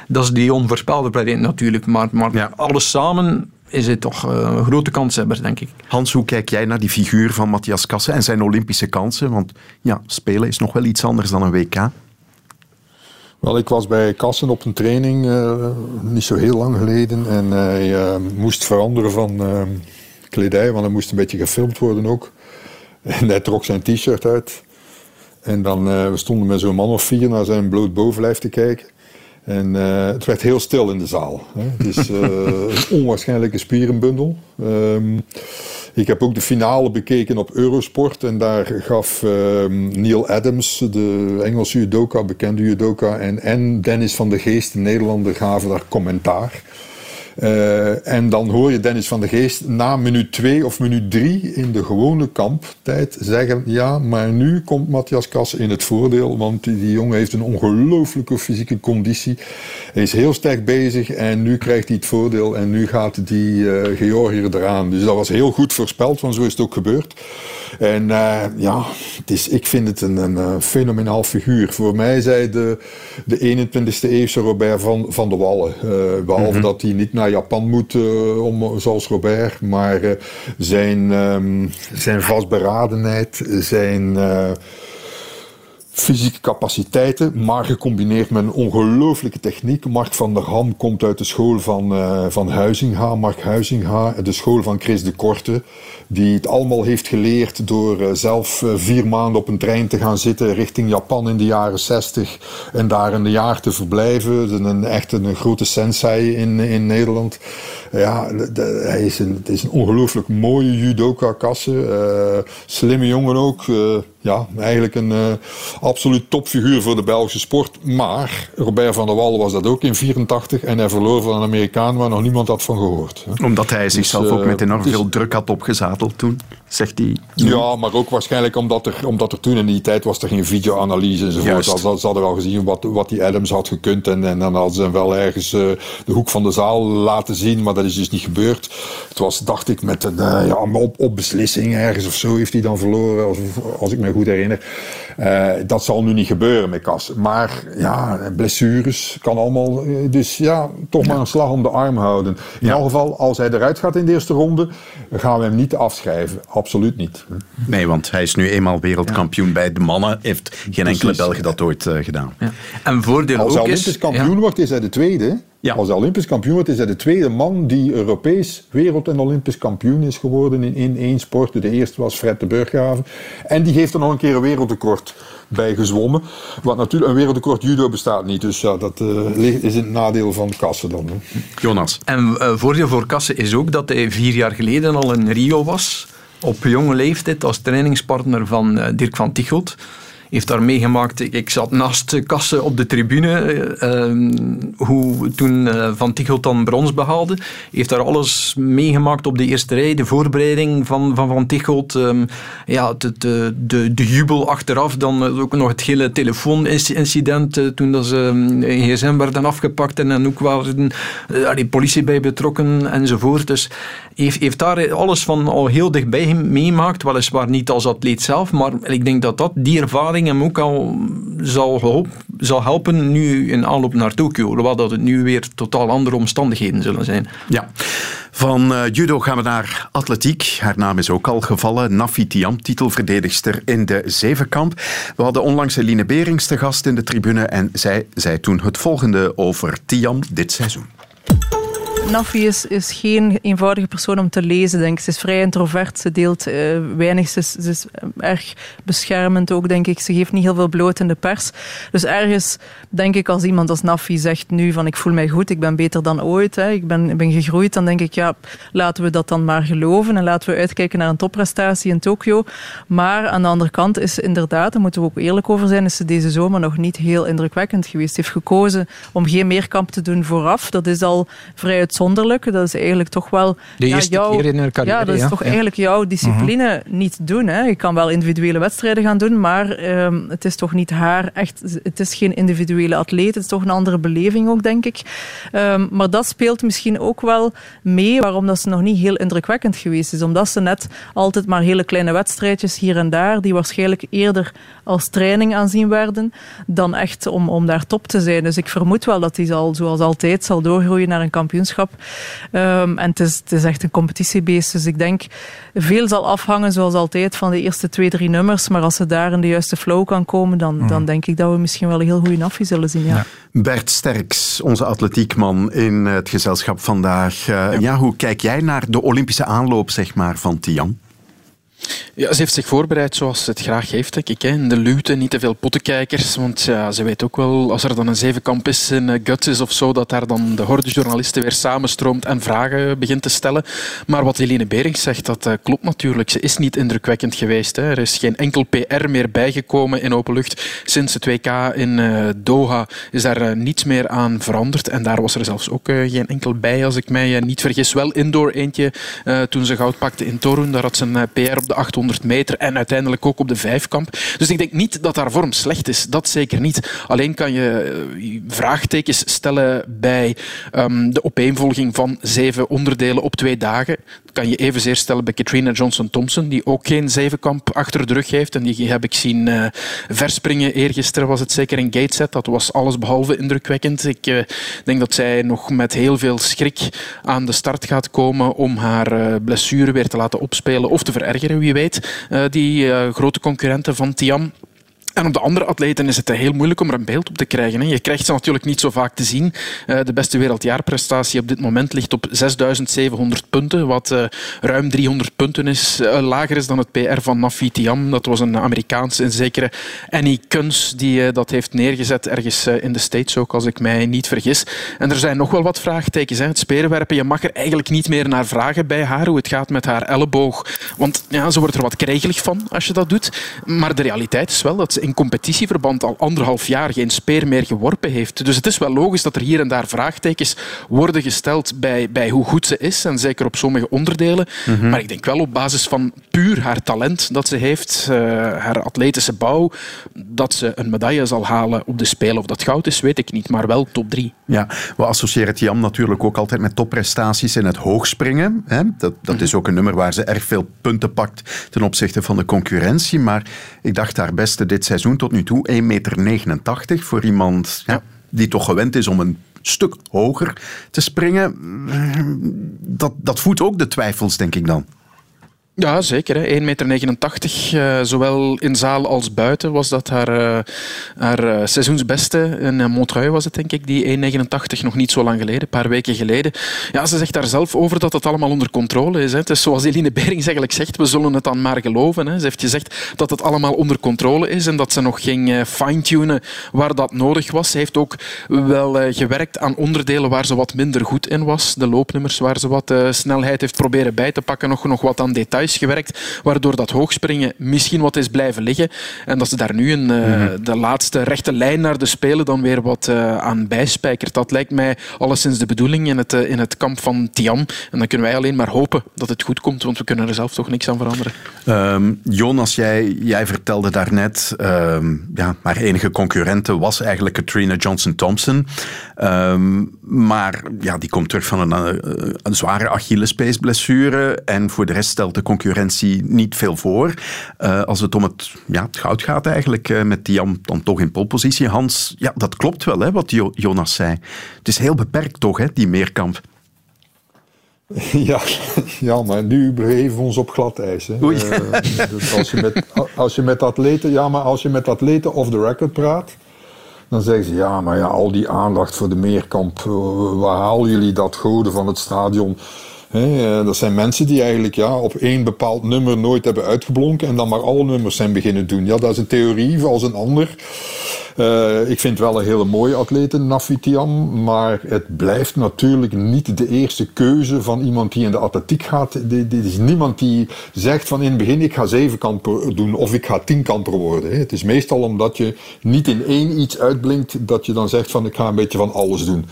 dat is die onvoorspelbaarheid natuurlijk. Maar, maar ja. alles samen is het toch een grote kanshebber, denk ik. Hans, hoe kijk jij naar die figuur van Matthias Kassen en zijn Olympische kansen? Want ja, spelen is nog wel iets anders dan een WK. Wel, ik was bij Kassen op een training uh, niet zo heel lang geleden en hij uh, moest veranderen van uh, kledij, want hij moest een beetje gefilmd worden ook. En hij trok zijn t-shirt uit. En dan uh, we stonden met zo'n man of vier naar zijn bloot bovenlijf te kijken. En uh, het werd heel stil in de zaal. Hè. Dus uh, een onwaarschijnlijke spierenbundel. Um, ik heb ook de finale bekeken op Eurosport. En daar gaf um, Neil Adams, de Engelse judoka, bekende judoka, en, en Dennis van de Geest, de Nederlander, gaven daar commentaar. Uh, en dan hoor je Dennis van de Geest na minuut 2 of minuut 3 in de gewone kamptijd zeggen: Ja, maar nu komt Matthias Kass in het voordeel, want die, die jongen heeft een ongelooflijke fysieke conditie. Hij is heel sterk bezig en nu krijgt hij het voordeel en nu gaat die uh, Georgiër eraan. Dus dat was heel goed voorspeld, want zo is het ook gebeurd. En uh, ja, het is, ik vind het een, een, fenomenaal figuur. Voor mij zei de, de 21e eeuwse Robert van, van de Wallen, behalve mm -hmm. dat hij niet naar Japan moet, uh, om, zoals Robert. Maar uh, zijn, um, zijn vastberadenheid, zijn fysieke capaciteiten, maar gecombineerd met een ongelooflijke techniek. Mark van der Ham komt uit de school van, uh, van Huizinga, Mark Huizinga, de school van Chris de Korte, die het allemaal heeft geleerd door uh, zelf uh, vier maanden op een trein te gaan zitten richting Japan in de jaren 60 en daar een jaar te verblijven. Een, echt een grote sensei in, in Nederland. Ja, hij is een, het is een ongelooflijk mooie judoka-kasse. slimme jongen ook ja, eigenlijk een uh, absoluut topfiguur voor de Belgische sport. Maar Robert van der Wal was dat ook in 84 en hij verloor van een Amerikaan waar nog niemand had van gehoord. Omdat hij zichzelf dus, uh, ook met enorm dus, veel druk had opgezadeld toen, zegt hij. Ja, maar ook waarschijnlijk omdat er, omdat er toen in die tijd was er geen videoanalyse enzovoort. Ze, ze hadden wel gezien wat, wat die Adams had gekund en, en dan hadden ze hem wel ergens uh, de hoek van de zaal laten zien, maar dat is dus niet gebeurd. Het was, dacht ik, met een ja, op, op beslissing ergens of zo heeft hij dan verloren, als, als ik me goed herinner. Uh, dat zal nu niet gebeuren met Kas. Maar ja, blessures kan allemaal. Dus ja, toch maar een slag om de arm houden. In ja. elk geval, als hij eruit gaat in de eerste ronde, gaan we hem niet afschrijven. Absoluut niet. Nee, want hij is nu eenmaal wereldkampioen ja. bij de mannen. Heeft geen enkele. Belg dat ooit uh, gedaan. Ja. En voordeel als hij Olympisch kampioen wordt, is hij de tweede. Ja. Als hij Olympisch kampioen wordt, is hij de tweede man die Europees wereld- en Olympisch kampioen is geworden in, in één sport. De eerste was Fred de Burghaven. En die heeft er nog een keer een wereldrecord bij gezwommen. Wat natuurlijk, een wereldrecord judo bestaat niet. Dus ja, dat uh, is het nadeel van Kassen dan. Hè. Jonas. En uh, voordeel voor Kassen is ook dat hij vier jaar geleden al in Rio was. Op jonge leeftijd als trainingspartner van uh, Dirk van Tichelt heeft daar meegemaakt. Ik zat naast Kassen op de tribune. Uh, hoe toen uh, Van Tichelt dan brons behaalde. Heeft daar alles meegemaakt op de eerste rij. De voorbereiding van Van, van Tichelt. Um, ja, de, de, de, de, jubel achteraf. Dan ook nog het hele telefoonincident. Toen dat ze gsm werden afgepakt. En dan ook waren die politie bij betrokken enzovoort. Dus heeft, heeft daar alles van al heel dichtbij meemaakt. Weliswaar niet als atleet zelf. Maar ik denk dat dat die ervaring hem ook al zal, zal helpen nu in aanloop naar Tokio. Hoewel dat het nu weer totaal andere omstandigheden zullen zijn. Ja. Van uh, judo gaan we naar atletiek. Haar naam is ook al gevallen. Nafi Tiam, titelverdedigster in de zevenkamp. We hadden onlangs Eline Berings te gast in de tribune en zij zei toen het volgende over Tiam dit seizoen. Nafi is, geen eenvoudige persoon om te lezen, denk ik. Ze is vrij introvert, ze deelt uh, weinig, ze is, is, erg beschermend ook, denk ik. Ze geeft niet heel veel bloot in de pers. Dus ergens denk ik als iemand als Nafi zegt nu van ik voel mij goed, ik ben beter dan ooit, hè, ik, ben, ben gegroeid, dan denk ik ja, laten we dat dan maar geloven en laten we uitkijken naar een topprestatie in Tokio. Maar aan de andere kant is inderdaad, daar moeten we ook eerlijk over zijn, is ze deze zomer nog niet heel indrukwekkend geweest. Ze heeft gekozen om geen meerkamp te doen vooraf. Dat is al vrij uit uitzonderlijk. Dat is eigenlijk toch wel... De eerste ja, jouw, keer in haar carrière, Ja, dat is ja. toch ja. eigenlijk jouw discipline uh-huh. niet doen. Hè. Je kan wel individuele wedstrijden gaan doen, maar um, het is toch niet haar echt... Het is geen individuele atleet. Het is toch een andere beleving ook, denk ik. Um, maar dat speelt misschien ook wel mee waarom dat ze nog niet heel indrukwekkend geweest is. Omdat ze net altijd maar hele kleine wedstrijdjes hier en daar, die waarschijnlijk eerder als training aanzien werden, dan echt om, om daar top te zijn. Dus ik vermoed wel dat hij zal, zoals altijd zal doorgroeien naar een kampioenschap. Um, en het is, het is echt een competitiebeest. Dus ik denk, veel zal afhangen, zoals altijd, van de eerste twee, drie nummers. Maar als ze daar in de juiste flow kan komen, dan, mm. dan denk ik dat we misschien wel een heel goede afie zullen zien. Ja. Ja. Bert Sterks, onze atletiekman in het gezelschap vandaag. Uh, ja. ja, hoe kijk jij naar de Olympische aanloop zeg maar, van Tian? Ja, ze heeft zich voorbereid zoals ze het graag heeft, denk ik. Hè. In de luwte, niet te veel pottenkijkers. Want ja, ze weet ook wel, als er dan een zevenkamp is in uh, Guts of zo, dat daar dan de horde journalisten weer samenstroomt en vragen begint te stellen. Maar wat Helene Berings zegt, dat uh, klopt natuurlijk. Ze is niet indrukwekkend geweest. Hè. Er is geen enkel PR meer bijgekomen in open lucht. Sinds het WK in uh, Doha is daar niets meer aan veranderd. En daar was er zelfs ook geen enkel bij, als ik mij niet vergis. Wel indoor eentje toen ze goud pakte in Torun. Daar had ze een PR op de de 800 meter en uiteindelijk ook op de vijfkamp. Dus ik denk niet dat haar vorm slecht is. Dat zeker niet. Alleen kan je eh, vraagtekens stellen bij um, de opeenvolging van zeven onderdelen op twee dagen. Dat kan je evenzeer stellen bij Katrina Johnson-Thompson, die ook geen zevenkamp achter de rug heeft. En die heb ik zien uh, verspringen. Eergisteren was het zeker een gateset. Dat was alles behalve indrukwekkend. Ik uh, denk dat zij nog met heel veel schrik aan de start gaat komen om haar uh, blessure weer te laten opspelen of te verergeren, wie weet. die grote concurrenten van Tiam. En op de andere atleten is het heel moeilijk om er een beeld op te krijgen. Je krijgt ze natuurlijk niet zo vaak te zien. Uh, de beste wereldjaarprestatie op dit moment ligt op 6700 punten, wat uh, ruim 300 punten is. Lager is dan het PR van Nafi Tiam. Dat was een Amerikaanse, een zekere Annie Kuns, die dat heeft neergezet ergens in de States ook, als ik mij niet vergis. En er zijn nog wel wat vraagtekens. Het speerwerpen, je mag er eigenlijk niet meer naar vragen bij haar, hoe het gaat met haar elleboog. Want ja, ze wordt er wat kregelig van als je dat doet. Maar de realiteit is wel dat ze in competitieverband al anderhalf jaar geen speer meer geworpen heeft. Dus het is wel logisch dat er hier en daar vraagtekens worden gesteld bij, bij hoe goed ze is. En zeker op sommige onderdelen. Mm-hmm. Maar ik denk wel op basis van puur haar talent dat ze heeft, uh, haar atletische bouw, dat ze een medaille zal halen op de Spelen. Of dat goud is, weet ik niet. Maar wel top drie. Ja, we associëren Tiam natuurlijk ook altijd met topprestaties in het hoogspringen. Hè? Dat, dat is ook een nummer waar ze erg veel punten pakt ten opzichte van de concurrentie. Maar ik dacht haar beste dit seizoen tot nu toe 1,89 meter voor iemand ja, die toch gewend is om een stuk hoger te springen. Dat, dat voedt ook de twijfels, denk ik dan. Ja, zeker. 1,89 meter. Uh, zowel in zaal als buiten was dat haar, uh, haar uh, seizoensbeste. In Montreuil was het, denk ik, die 1,89 nog niet zo lang geleden, een paar weken geleden. Ja, ze zegt daar zelf over dat het allemaal onder controle is. Hè. Het is zoals Eline Berings eigenlijk zegt, we zullen het dan maar geloven. Hè. Ze heeft gezegd dat het allemaal onder controle is en dat ze nog ging fine-tunen waar dat nodig was. Ze heeft ook wel gewerkt aan onderdelen waar ze wat minder goed in was. De loopnummers waar ze wat snelheid heeft proberen bij te pakken, nog, nog wat aan gewerkt, waardoor dat hoogspringen misschien wat is blijven liggen. En dat ze daar nu een, mm de laatste rechte lijn naar de Spelen dan weer wat uh, aan bijspijkert. Dat lijkt mij alleszins de bedoeling in het, uh, in het kamp van Tiam. En dan kunnen wij alleen maar hopen dat het goed komt, want we kunnen er zelf toch niks aan veranderen. Um, Jonas, jij, jij vertelde daarnet, um, ja, maar enige concurrente was eigenlijk Katrina Johnson-Thompson. Um, maar ja, die komt terug van een, een zware Achillespeesblessure en voor de rest stelt de concurrentie niet veel voor. Uh, als het om het, ja, het goud gaat eigenlijk, uh, met Tiam dan toch in polpositie. Hans, ja, dat klopt wel, hè, wat jo Jonas zei. Het is heel beperkt toch, hè, die meerkamp. Ja, ja, maar nu begeven we ons op glad ijs. Hè. Uh, dus als je, met, als je met atleten, ja, maar als je met atleten off the record praat, dan zeggen ze ja, maar ja, al die aandacht voor de meerkamp, waar halen jullie dat goden van het stadion? Eh, dat zijn mensen die eigenlijk ja, op één bepaald nummer nooit hebben uitgeblonken en dan maar alle nummers zijn beginnen doen. Ja, dat is een theorie als een ander. Uh, ik vind wel een hele mooie atleet, Nafitiam, maar het blijft natuurlijk niet de eerste keuze van iemand die in de atletiek gaat. Dit is niemand die zegt van in het begin ik ga zevenkamper doen of ik ga tienkamper worden. Het is meestal omdat je niet in één iets uitblinkt dat je dan zegt van ik ga een beetje van alles doen.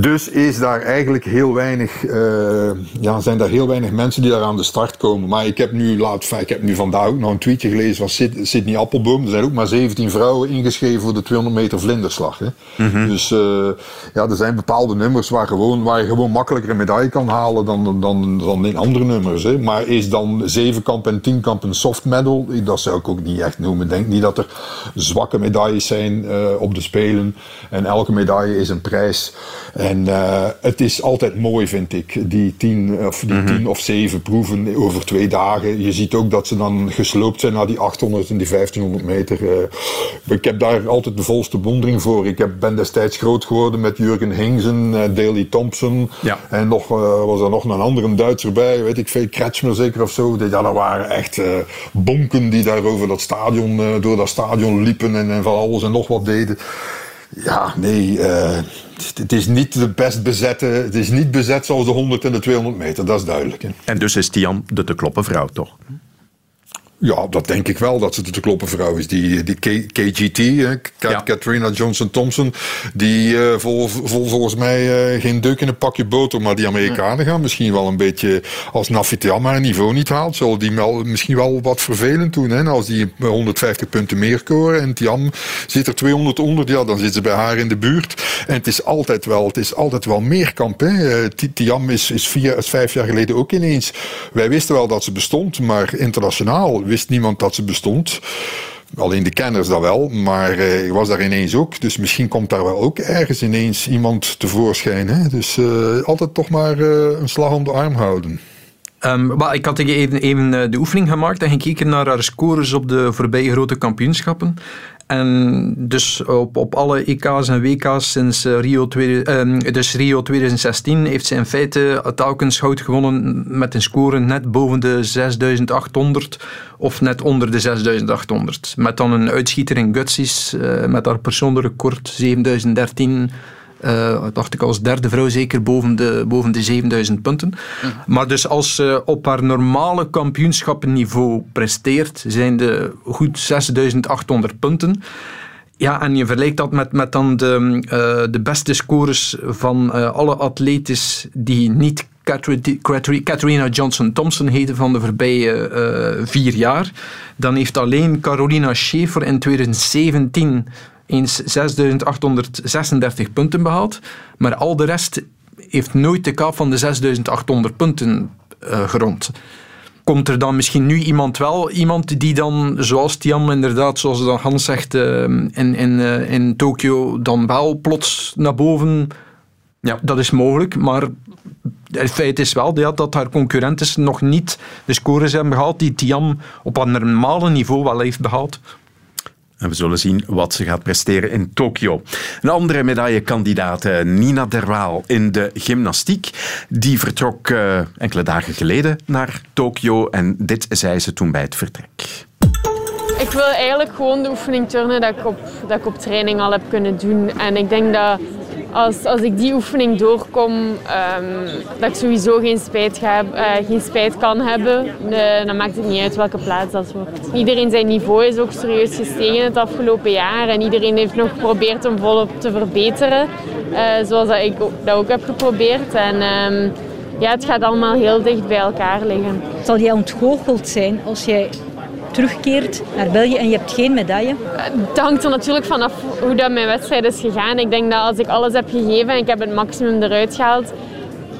Dus is daar eigenlijk heel weinig, uh, ja, zijn daar heel weinig mensen die daar aan de start komen. Maar ik heb nu, laat, ik heb nu vandaag ook nog een tweetje gelezen van Sydney Appelboom. Er zijn ook maar 17 vrouwen ingeschreven voor de 200 meter vlinderslag. Hè. Mm -hmm. Dus uh, ja, er zijn bepaalde nummers waar, gewoon, waar je gewoon makkelijker een medaille kan halen dan, dan, dan in andere nummers. Hè. Maar is dan zevenkamp en tienkamp een soft medal? Dat zou ik ook niet echt noemen. Ik denk niet dat er zwakke medailles zijn uh, op de Spelen. En elke medaille is een prijs. En uh, het is altijd mooi, vind ik, die tien of, die mm -hmm. of zeven proeven over twee dagen. Je ziet ook dat ze dan gesloopt zijn naar die 800 en die 1500 meter. Uh, ik heb daar altijd de volste bewondering voor. Ik heb, ben destijds groot geworden met Jurgen Hingsen, uh, Daley Thompson. Ja. En nog, was er nog een andere Duitser bij, weet ik veel, Kretschmer zeker of zo. Ja, dat waren echt bonken die daar over dat stadion, door dat stadion liepen en, en van alles en nog wat deden. Ja, nee, uh, het is niet de best bezette. Het is niet bezet zoals de 100 en de 200 meter, dat is duidelijk. Hè. En dus is Tian de te kloppen vrouw, toch? Ja, dat denk ik wel dat ze te kloppen vrouw is. Die, die K- KGT, hè, Ka- Katrina Johnson-Thompson, die eh, vol, vol volgens mij eh, geen deuk in een pakje boter. Maar die Amerikanen gaan misschien wel een beetje, als Nafitiam haar niveau niet haalt, zal die wel, misschien wel wat vervelend doen. Hè? Als die 150 punten meer scoren en Tiam zit er 200 onder, ja, dan zit ze bij haar in de buurt. En het is altijd wel, het is altijd wel meerkamp. Hè? Eh, Ti- Tiam is, is, vier, is vijf jaar geleden ook ineens. Wij wisten wel dat ze bestond, maar internationaal wist niemand dat ze bestond. Alleen de kenners dat wel, maar eh, ik was daar ineens ook. Dus misschien komt daar wel ook ergens ineens iemand tevoorschijn. Hè? Dus eh, altijd toch maar eh, een slag om de arm houden. Ehm, maar ik had even, even eh, de oefening gemaakt en gekeken naar haar scores op de voorbije grote kampioenschappen. En dus op, op alle EK's en WK's sinds eh, Rio, ehm, dus Rio 2016 heeft ze in feite telkens goud gewonnen met een score net boven de 6800 of net onder de 6800. Met dan een uitschieter in Gutsies eh, met haar persoonlijk record 7013 eh, dacht ik als derde vrouw zeker boven de, boven de 7000 punten. Maar dus als ze op haar normale kampioenschappenniveau presteert, zijn de goed 6800 punten. Ja, en je vergelijkt dat met, met dan de, eh, de beste scores van eh, alle atletes die niet Catharina Johnson-Thompson heten van de voorbije vier jaar. Dan heeft alleen Carolina Schaefer in 2017 eens 6836 punten behaald. Maar al de rest heeft nooit de kaap van de 6800 punten eh, gerond. Komt er dan misschien nu iemand wel, iemand die dan, zoals Tiam inderdaad, zoals dan Hans zegt, eh, in, in, eh, in Tokio, dan wel plots naar boven... Ja, dat is mogelijk, maar het feit is wel ja, dat haar concurrenten nog niet de scores hebben behaald die Tiam op een normale niveau wel heeft behaald. En we zullen zien wat ze gaat presteren in Tokio. Een andere medaillekandidaat, eh, Nina Derwaal in de gymnastiek. Die vertrok eh, enkele dagen geleden naar Tokio en dit zei ze toen bij het vertrek. Ik wil eigenlijk gewoon de oefening turnen dat ik op, dat ik op training al heb kunnen doen. En ik denk dat als, als ik die oefening doorkom, ehm, dat ik sowieso geen spijt, ga, eh, geen spijt kan hebben. Dan maakt het niet uit welke plaats dat wordt. Iedereen zijn niveau is ook serieus gestegen het afgelopen jaar. En iedereen heeft nog geprobeerd om volop te verbeteren. eh, zoals dat ik dat ook heb geprobeerd. En ehm, ja, het gaat allemaal heel dicht bij elkaar liggen. Zal jij ontgoocheld zijn als jij terugkeert naar België en je hebt geen medaille? Het hangt er natuurlijk vanaf hoe dat mijn wedstrijd is gegaan. Ik denk dat als ik alles heb gegeven en ik heb het maximum eruit gehaald,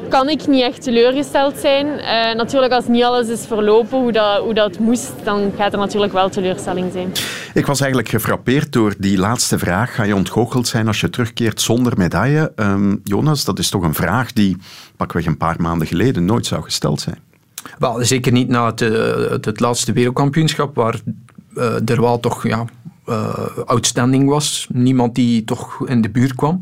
kan ik niet echt teleurgesteld zijn. Eh, natuurlijk, als niet alles is verlopen hoe dat, hoe dat moest, dan gaat er natuurlijk wel teleurstelling zijn. Ik was eigenlijk gefrappeerd door die laatste vraag. Ga je ontgoocheld zijn als je terugkeert zonder medaille? Ehm, Jonas, dat is toch een vraag die pakweg een paar maanden geleden nooit zou gesteld zijn. Wel, zeker niet na het, eh, het, het laatste wereldkampioenschap, waar eh Derwaal toch ja, eh, outstanding was. Niemand die toch in de buurt kwam.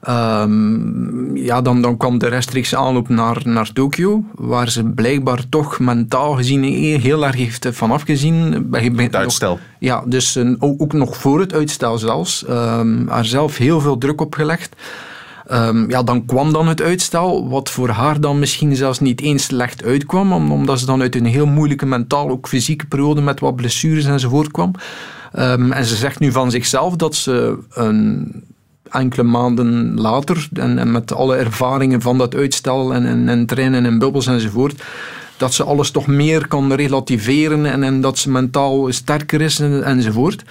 Ehm, ja, dan, dan kwam de rechtstreekse aanloop naar, naar Tokio, waar ze blijkbaar toch mentaal gezien heel erg heeft van afgezien. Het uitstel. ja, dus een, ook, ook nog voor het uitstel zelfs. Ehm haar zelf heel veel druk opgelegd. Ehm, ja, dan kwam dan het uitstel, wat voor haar dan misschien zelfs niet eens slecht uitkwam, om- omdat ze dan uit een heel moeilijke mentaal, ook fysieke periode met wat blessures enzovoort kwam. Ehm, en ze zegt nu van zichzelf dat ze een enkele maanden later, en, en met alle ervaringen van dat uitstel en, en, en trainen en bubbels enzovoort, dat ze alles toch meer kan relativeren en, en dat ze mentaal sterker is en, enzovoort.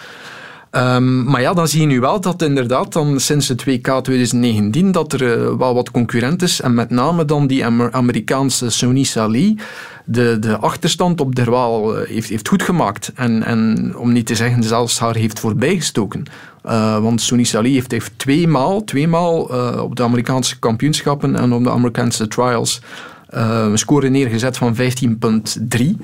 Ehm, maar ja, dan zie je nu wel dat inderdaad dan sinds het WK 2019 dat er eh, wel wat concurrent is. En met name dan die Amer- Amerikaanse Sony Sali de, de achterstand op Derwaal eh, heeft, heeft goed gemaakt. En, en om niet te zeggen zelfs haar heeft voorbijgestoken. Eh, want Sony Sali heeft, heeft tweemaal, op de Amerikaanse kampioenschappen en op de Amerikaanse trials een score neergezet van 15,3.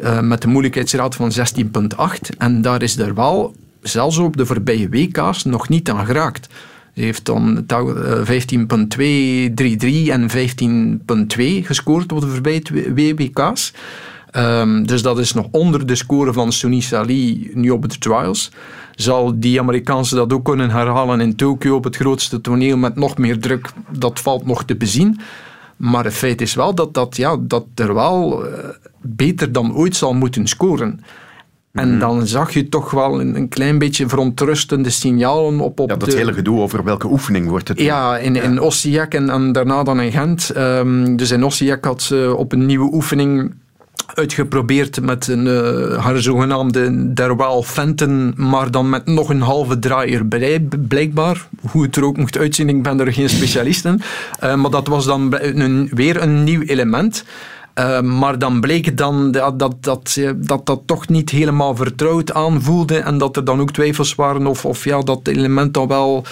eh, met een moeilijkheidsgraad van 16,8. En daar is Derwaal zelfs op de voorbije WK's nog niet aan geraakt. Ze heeft dan tel- eh, 15.233 en 15.2 gescoord op de voorbije WK's. Ehm, dus dat is nog onder de score van Suni Sali nu op de trials. Zal die Amerikaanse dat ook kunnen herhalen in Tokio op het grootste toneel met nog meer druk? Dat valt nog te bezien. Maar het feit is wel dat, dat, ja, dat er wel eh, beter dan ooit zal moeten scoren. En dan zag je toch wel een, een klein beetje verontrustende signalen op, op Ja, dat de, hele gedoe over welke oefening wordt het. ja, in, in Osijek en, en daarna dan in Gent. Ehm, dus in Osijek had ze op een nieuwe oefening uitgeprobeerd met een, eh, haar zogenaamde Derwaal Fenton, maar dan met nog een halve draai erbij, blijkbaar. Hoe het er ook mocht uitzien, ik ben er geen specialist in. Eh, maar dat was dan een, weer een nieuw element. Uh, maar dan bleek dan dat dat, dat, dat dat toch niet helemaal vertrouwd aanvoelde en dat er dan ook twijfels waren of, of ja, dat element dan wel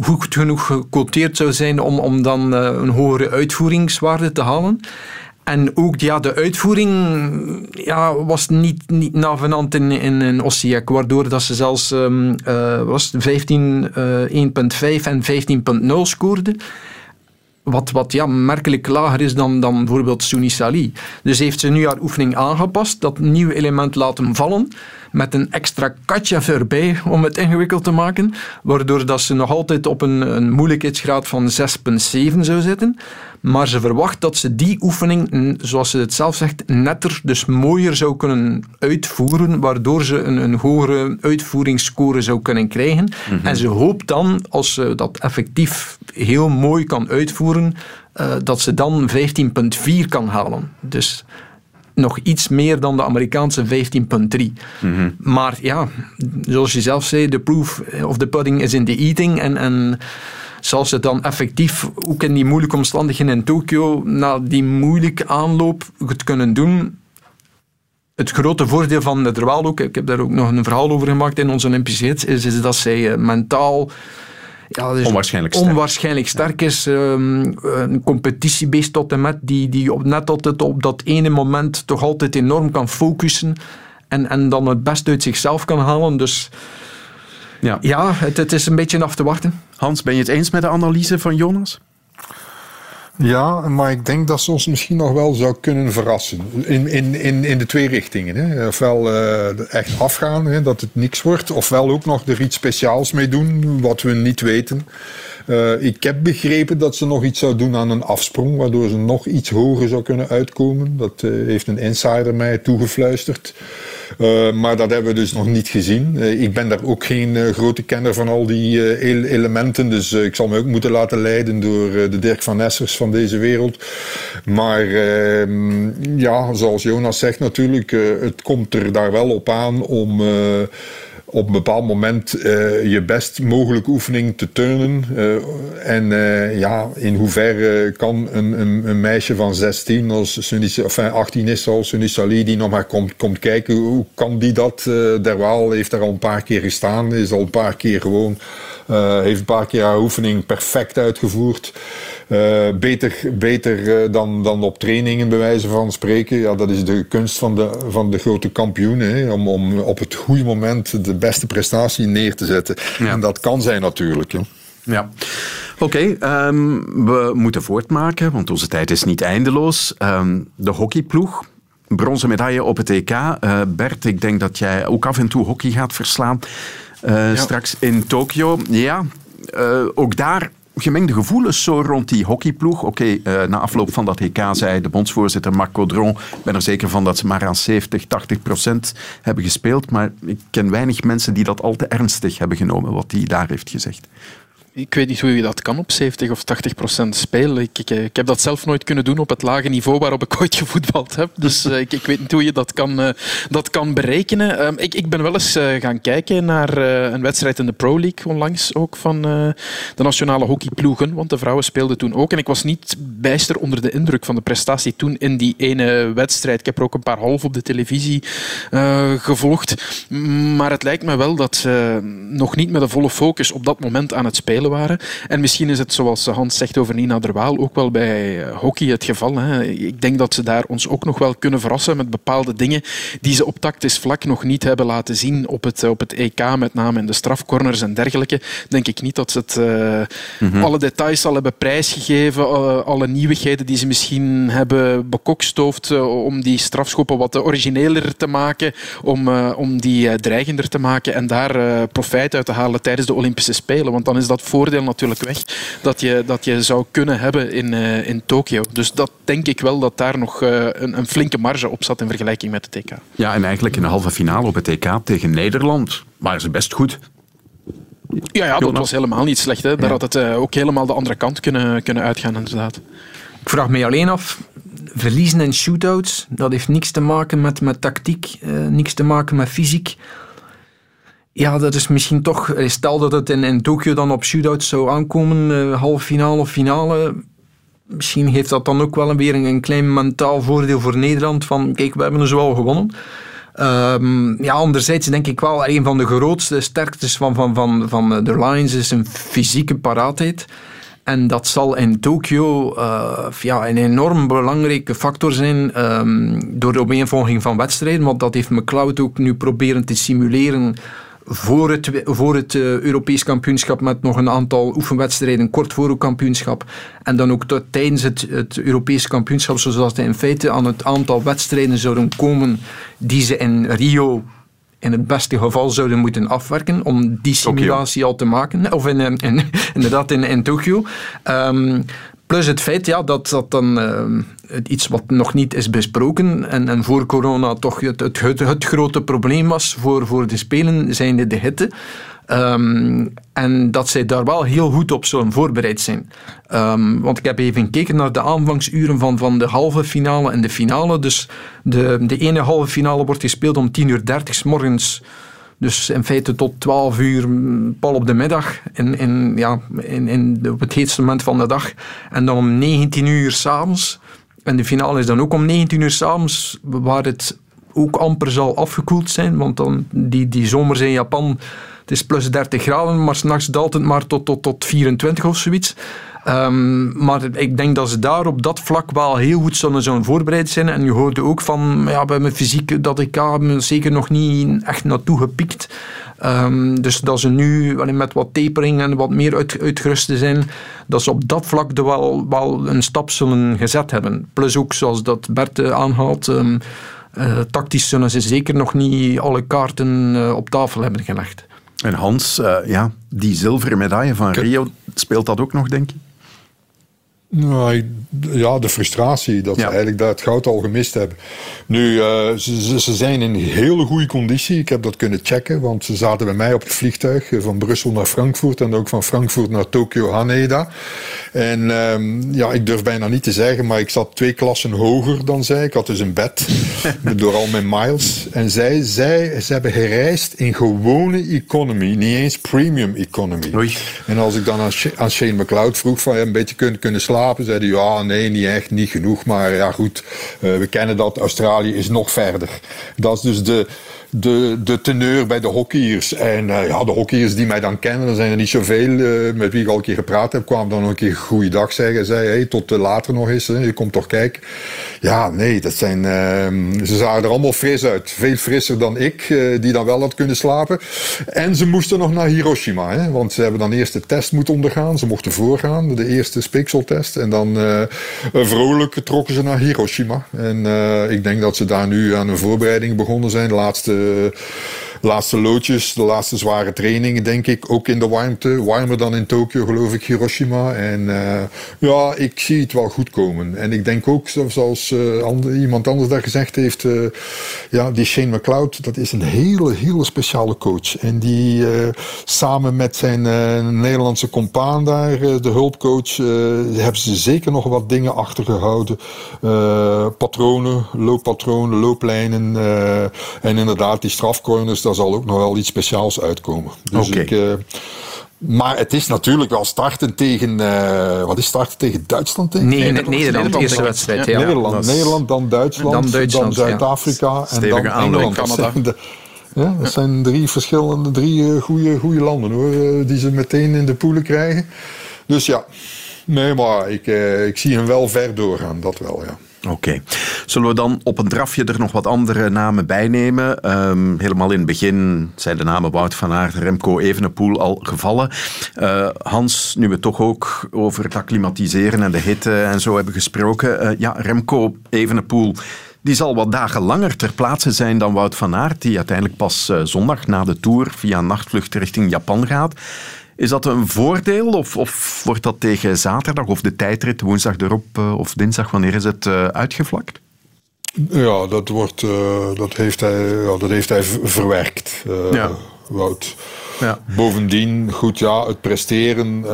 goed genoeg gecoteerd zou zijn om, om dan uh, een hogere uitvoeringswaarde te halen. En ook ja, de uitvoering ja, was niet, niet navenant in, in, in waardoor dat ze zelfs um, was 15, uh, 1.5 en 15.0 scoorden. Wat, wat ja, merkelijk lager is dan, dan bijvoorbeeld Suni Sali. Dus heeft ze nu haar oefening aangepast, dat nieuwe element laten vallen, met een extra katje erbij om het ingewikkeld te maken, waardoor dat ze nog altijd op een, een moeilijkheidsgraad van 6,7 zou zitten. Maar ze verwacht dat ze die oefening, zoals ze het zelf zegt, netter, dus mooier zou kunnen uitvoeren, waardoor ze een, een hogere uitvoeringsscore zou kunnen krijgen. Mm -hmm. En ze hoopt dan, als ze dat effectief heel mooi kan uitvoeren, uh, dat ze dan 15,4 kan halen. Dus nog iets meer dan de Amerikaanse 15,3. Mm -hmm. Maar ja, zoals je zelf zei, the proof of the pudding is in the eating. En, en zoals ze dan effectief, ook in die moeilijke omstandigheden in Tokio, na die moeilijke aanloop het kunnen doen. Het grote voordeel van de Terwijl ook, ik heb daar ook nog een verhaal over gemaakt in onze Olympische Hits, is, is dat zij mentaal ja, dus onwaarschijnlijk sterk, onwaarschijnlijk sterk is. Um, een competitiebeest tot en met, die, die op, net altijd op dat ene moment toch altijd enorm kan focussen en, en dan het best uit zichzelf kan halen. Dus ja, ja het, het is een beetje af te wachten. Hans, ben je het eens met de analyse van Jonas? Ja, maar ik denk dat ze ons misschien nog wel zou kunnen verrassen. In, in, in, in de twee richtingen. Hè. Ofwel uh, echt afgaan, hè, dat het niks wordt. Ofwel ook nog er iets speciaals mee doen, wat we niet weten. Uh, ik heb begrepen dat ze nog iets zou doen aan een afsprong, waardoor ze nog iets hoger zou kunnen uitkomen. Dat uh, heeft een insider mij toegefluisterd. Uh, maar dat hebben we dus nog niet gezien. Ik ben daar ook geen grote kenner van al die elementen. Dus ik zal me ook moeten laten leiden door de Dirk van Nessers van deze wereld. Maar ehm, ja, zoals Jonas zegt natuurlijk, het komt er daar wel op aan om op een bepaald moment uh, je best mogelijke oefening te turnen. Uh, en uh, ja, in hoeverre kan een, een, een, meisje van 16, als Sunnis, enfin 18 is al, Sunny Sali, die nog maar komt, komt kijken, hoe kan die dat? Derwaal heeft daar al een paar keer gestaan, is al een paar keer gewoon, heeft een paar keer haar oefening perfect uitgevoerd. Uh, beter beter uh, dan, dan op trainingen, bij wijze van spreken. Ja, dat is de kunst van de, van de grote kampioen. Hè, om, om op het goede moment de beste prestatie neer te zetten. Ja. En dat kan zij natuurlijk. Hè. Ja. Oké, okay, um, we moeten voortmaken, want onze tijd is niet eindeloos. Um, de hockeyploeg. Bronzen medaille op het EK. Uh, Bert, ik denk dat jij ook af en toe hockey gaat verslaan. Ja. Straks in Tokio. Ja, ook daar gemengde gevoelens zo rond die hockeyploeg. Oké, uh, na afloop van dat EK zei de bondsvoorzitter Marc Caudron, ik ben er zeker van dat ze maar aan 70, 80 procent hebben gespeeld. Maar ik ken weinig mensen die dat al te ernstig hebben genomen, wat hij daar heeft gezegd. Ik weet niet hoe je dat kan op 70 of 80 procent spelen. Ik, ik, heb dat zelf nooit kunnen doen op het lage niveau waarop ik ooit gevoetbald heb. Dus uh, ik, ik, weet niet hoe je dat kan, uh, dat kan berekenen. Um, ik, ben wel eens uh, gaan kijken naar een wedstrijd in de Pro League onlangs ook van de nationale hockeyploegen. Want de vrouwen speelden toen ook. En ik was niet bijster onder de indruk van de prestatie toen in die ene wedstrijd. Ik heb er ook een paar half op de televisie gevolgd. Maar het lijkt me wel dat ze nog niet met een volle focus op dat moment aan het spelen waren. En misschien is het, zoals Hans zegt over Nina Derwaal, ook wel bij hockey het geval. Hè. Ik denk dat ze daar ons ook nog wel kunnen verrassen met bepaalde dingen die ze op tactisch vlak nog niet hebben laten zien op het, op het EK, met name in de strafcorners en dergelijke. Denk ik niet dat ze het, uh, mm-hmm. alle details al hebben prijsgegeven, uh, alle nieuwigheden die ze misschien hebben bekokstoofd uh, om die strafschoppen wat origineler te maken, om, om die dreigender te maken en daar profijt uit te halen tijdens de Olympische Spelen. Want dan is dat voor voordeel natuurlijk weg dat je, dat je zou kunnen hebben in, uh, in Tokio. Dus dat denk ik wel dat daar nog uh, een, een, flinke marge op zat in vergelijking met het TK. Ja, en eigenlijk in de halve finale op het TK tegen Nederland waren ze best goed. Ja, ja dat was helemaal niet slecht. Hè. Daar had het uh, ook helemaal de andere kant kunnen, kunnen uitgaan, inderdaad. Ik vraag me alleen af, verliezen in shootouts, dat heeft niks te maken met, met tactiek, niks te maken met fysiek. Ja, dat is misschien toch... Stel dat het in, Tokio dan op shootouts zou aankomen, uh, halve finale of finale. Misschien heeft dat dan ook wel weer een, een klein mentaal voordeel voor Nederland. Van, kijk, we hebben dus wel gewonnen. Um, ja, anderzijds denk ik wel, een van de grootste sterktes van, van, van, van de Lions is een fysieke paraatheid. En dat zal in Tokio ja, een enorm belangrijke factor zijn um, door de opeenvolging van wedstrijden. Want dat heeft McLeod ook nu proberen te simuleren voor het, voor het uh, Europees kampioenschap met nog een aantal oefenwedstrijden kort voor het kampioenschap. En dan ook tot, tijdens het, het Europees kampioenschap, zoals het in feite aan het aantal wedstrijden zouden komen die ze in Rio in het beste geval zouden moeten afwerken om die simulatie Tokyo. al te maken. Of in, in, inderdaad in, in Tokio. Um, plus het feit ja, dat dat dan uh, iets wat nog niet is besproken en, en voor corona toch het, het, het, grote probleem was voor, voor de Spelen, zijnde de hitte. Um, en dat zij daar wel heel goed op zullen voorbereid zijn. Um, want ik heb even gekeken naar de aanvangsuren van, van de halve finale en de finale. Dus de, de ene halve finale wordt gespeeld om 10.30 uur 30 s morgens. Dus in feite tot 12 uur, pal op de middag, in, in, ja, in, in, op het heetste moment van de dag. En dan om 19 uur s'avonds. En de finale is dan ook om 19 uur s'avonds, waar het ook amper zal afgekoeld zijn. Want dan die, die zomers in Japan het is plus 30 graden, maar s'nachts daalt het maar tot, tot, tot 24 of zoiets. Um, maar ik denk dat ze daar op dat vlak wel heel goed zullen, zullen voorbereid zijn. En je hoorde ook van, ja, bij mijn fysiek dat ik zeker nog niet echt naartoe gepikt. Um, dus dat ze nu met wat tapering en wat meer uit, uitgerust zijn, dat ze op dat vlak wel, wel een stap zullen gezet hebben. Plus ook, zoals dat Bert aanhaalt, um, tactisch zullen ze zeker nog niet alle kaarten uh, op tafel hebben gelegd. En Hans, uh, ja, die zilveren medaille van Rio, speelt dat ook nog, denk je? Nou, ja, de frustratie dat ja. ze eigenlijk het goud al gemist hebben. Nu, uh, ze, ze, zijn in hele goede conditie. Ik heb dat kunnen checken, want ze zaten bij mij op het vliegtuig eh, van Brussel naar Frankfurt en ook van Frankfurt naar Tokio Haneda. En um, ja, ik durf bijna niet te zeggen, maar ik zat twee klassen hoger dan zij. Ik had dus een bed door al mijn miles. En zij, zij ze hebben gereisd in gewone economy, niet eens premium economy. Oei. En als ik dan aan, aan Shane McLeod vroeg van ja, een beetje kunnen, kunnen slapen Zeiden ja, nee, niet echt, niet genoeg. Maar ja, goed, uh, we kennen dat. Australië is nog verder. Dat is dus de, de, de teneur bij de hockeyers. En uh, ja, de hockeyers die mij dan kennen, er zijn er niet zoveel uh, met wie ik al een keer gepraat heb, kwamen dan een keer goeiedag zeggen. Zei, hey, tot later nog eens, hè, je komt toch kijken. Ja, nee, dat zijn, uh, ze zagen er allemaal fris uit. Veel frisser dan ik, die dan wel had kunnen slapen. En ze moesten nog naar Hiroshima, hè, want ze hebben dan eerst de test moeten ondergaan. Ze mochten voorgaan, de eerste speekseltest. En dan vrolijk trokken ze naar Hiroshima. En ik denk dat ze daar nu aan een voorbereiding begonnen zijn. De laatste euh, laatste loodjes, de laatste zware trainingen, denk ik. Ook in de warmte. Warmer dan in Tokio, geloof ik, Hiroshima. En uh, ja, ik zie het wel goed komen. En ik denk ook, zoals ander, iemand anders daar gezegd heeft, uh, ja, die Shane McLeod, dat is een hele, hele speciale coach. En die samen met zijn Nederlandse compaan daar, de hulpcoach, hebben ze zeker nog wat dingen achtergehouden. patronen, looppatronen, looplijnen. en inderdaad, die strafcorners, daar zal ook nog wel iets speciaals uitkomen. Dus okay. ik, uh, maar het is natuurlijk wel starten tegen, uh, wat is starten tegen Duitsland? Tegen? Nee, Nederland, Nederland de eerste wedstrijd. Ja. Nederland, is... Nederland, dan Duitsland, dan, Duitsland, dan Zuid-Afrika ja. en dan Engeland. Canada. Ja, dat zijn drie verschillende, drie uh, goede, goede landen hoor, die ze meteen in de poelen krijgen. Dus ja, nee, maar ik, ik zie hem wel ver doorgaan, dat wel, ja. Oké. Zullen we dan op een drafje er nog wat andere namen bij nemen? Um, helemaal in het begin zijn de namen Wout van Aert, Remco Evenepoel al gevallen. Uh, Hans, nu we toch ook over het acclimatiseren en de hitte en zo hebben gesproken. Uh, ja, Remco Evenepoel, die zal wat dagen langer ter plaatse zijn dan Wout van Aert, die uiteindelijk pas uh, zondag na de Tour via nachtvlucht richting Japan gaat. Is dat een voordeel of, of wordt dat tegen zaterdag of de tijdrit woensdag erop uh, of dinsdag, wanneer is het uh, uitgevlakt? Ja, dat, wordt, uh, dat, heeft hij, ja, dat heeft hij verwerkt, ja. Wout. Ja. Bovendien, goed ja, het presteren.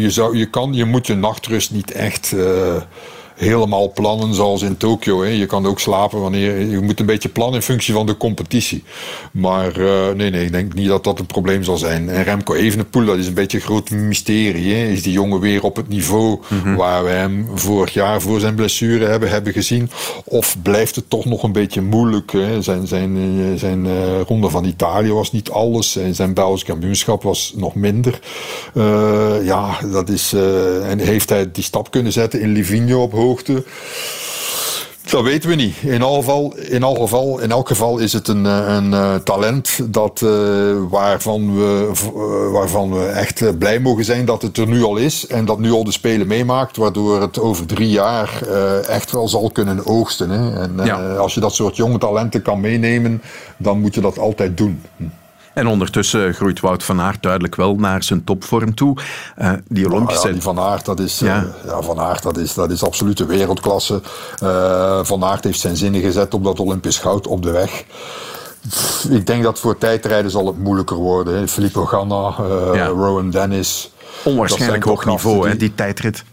je, zou, je, kan, je moet je nachtrust niet echt helemaal plannen zoals in Tokio. Je kan ook slapen wanneer. Je moet een beetje plannen in functie van de competitie. Maar uh, nee, nee, ik denk niet dat dat een probleem zal zijn. En Remco Evenepoel, dat is een beetje een groot mysterie. Hè? Is die jongen weer op het niveau mm-hmm. waar we hem vorig jaar voor zijn blessure hebben, hebben gezien? Of blijft het toch nog een beetje moeilijk? Hè? Zijn, zijn, eh, zijn uh, ronde van Italië was niet alles. En zijn Belgisch kampioenschap was nog minder. Uh, ja, dat is. en heeft hij die stap kunnen zetten in Livigno op dat weten we niet. In, elk geval, in, elk geval, in elk geval is het een, eh, een, uh, talent dat, uh, waarvan, we, uh, waarvan we echt blij mogen zijn dat het er nu al is. En dat nu al de Spelen meemaakt. Waardoor het over drie jaar echt wel zal kunnen oogsten. Hè. En ja. als je dat soort jonge talenten kan meenemen, dan moet je dat altijd doen. En ondertussen groeit Wout van Aert duidelijk wel naar zijn topvorm toe. Uh, die Olympische... Ja, die van Aert, dat is, ja. Uh, ja, van Aert, dat is, dat is absolute wereldklasse. Uh, van Aert heeft zijn zinnen gezet op dat Olympisch goud op de weg. Ik denk dat voor tijdrijden zal het moeilijker worden. Filippo Ganna, ja. Rowan Dennis. Onwaarschijnlijk hoog niveau, die... die tijdrit.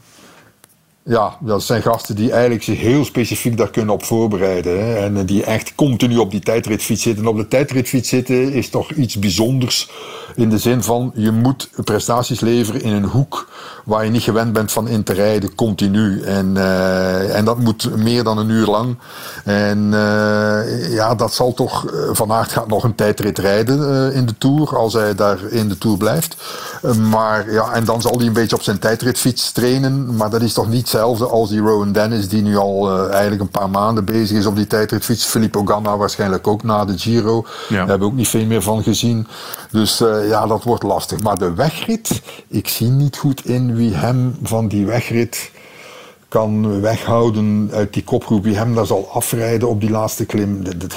Ja, dat zijn gasten die eigenlijk zich heel specifiek daar kunnen op voorbereiden. Hè. En die echt continu op die tijdritfiets zitten. En op de tijdritfiets zitten is toch iets bijzonders. In de zin van, je moet prestaties leveren in een hoek waar je niet gewend bent van in te rijden, continu. En, uh, en dat moet meer dan een uur lang. En uh, ja, dat zal toch... Eh, van Aert gaat nog een tijdrit rijden in de Tour, als hij daar in de Tour blijft. maar ja, en dan zal hij een beetje op zijn tijdritfiets trainen. Maar dat is toch niet hetzelfde als die Rowan Dennis, die nu al eigenlijk een paar maanden bezig is op die tijdritfiets. Filippo Ganna waarschijnlijk ook na de Giro. Ja. Daar hebben we ook niet veel meer van gezien. Dus ja, dat wordt lastig. Maar de wegrit, ik zie niet goed in wie hem van die wegrit kan weghouden uit die kopgroep, wie hem daar zal afrijden op die laatste klim. Dat,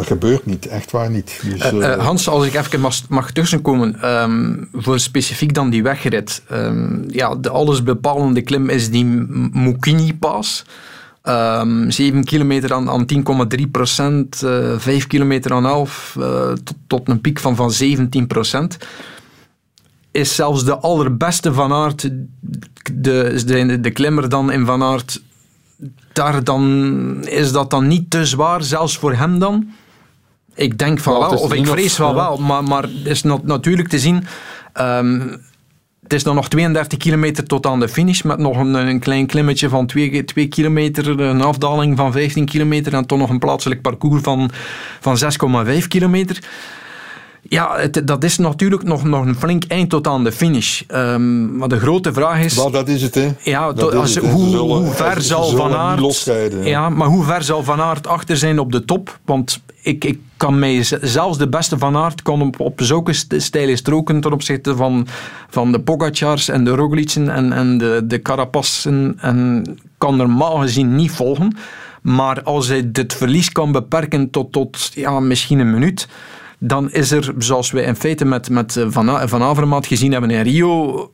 gebeurt niet, echt waar niet. Dus, uh, uh, Hans, als ik even mag, mag tussenkomen, um, voor specifiek dan die wegrit. Um, ja, de allesbepalende klim is die Mukini-pas. Um, ehm, 7 kilometer aan, aan 10,3 procent, uh, 5 kilometer aan 11, tot, tot, een piek van, van 17 procent is zelfs de allerbeste Van Aert, de, de, de klimmer dan in Van Aert, daar dan, is dat dan niet te zwaar, zelfs voor hem dan? Ik denk van wel, of ik vrees wel wel, maar, maar het is natuurlijk te zien... Um, het is dan nog 32 kilometer tot aan de finish, met nog een, een klein klimmetje van 2, 2 kilometer, een afdaling van 15 kilometer en toch nog een plaatselijk parcours van, van 6,5 kilometer. Ja, het, dat is natuurlijk nog, nog een flink eind tot aan de finish. Um, maar de grote vraag is... Wel, dat is het, hè. Ja, to, als, het, hoe, zullen, hoe, ver zal Van Aert... Ja. maar hoe ver zal Van Aert achter zijn op de top? Want ik, ik kan mij... Zelfs de beste Van Aert kan op, op zulke steile stroken ten opzichte van, van de Pogacars en de Roglicen en, en de, de Carapassen en kan normaal gezien niet volgen. Maar als hij dit verlies kan beperken tot, tot ja, misschien een minuut dan is er, zoals we in feite met, met eh, Van, Van Avermaat gezien hebben in Rio,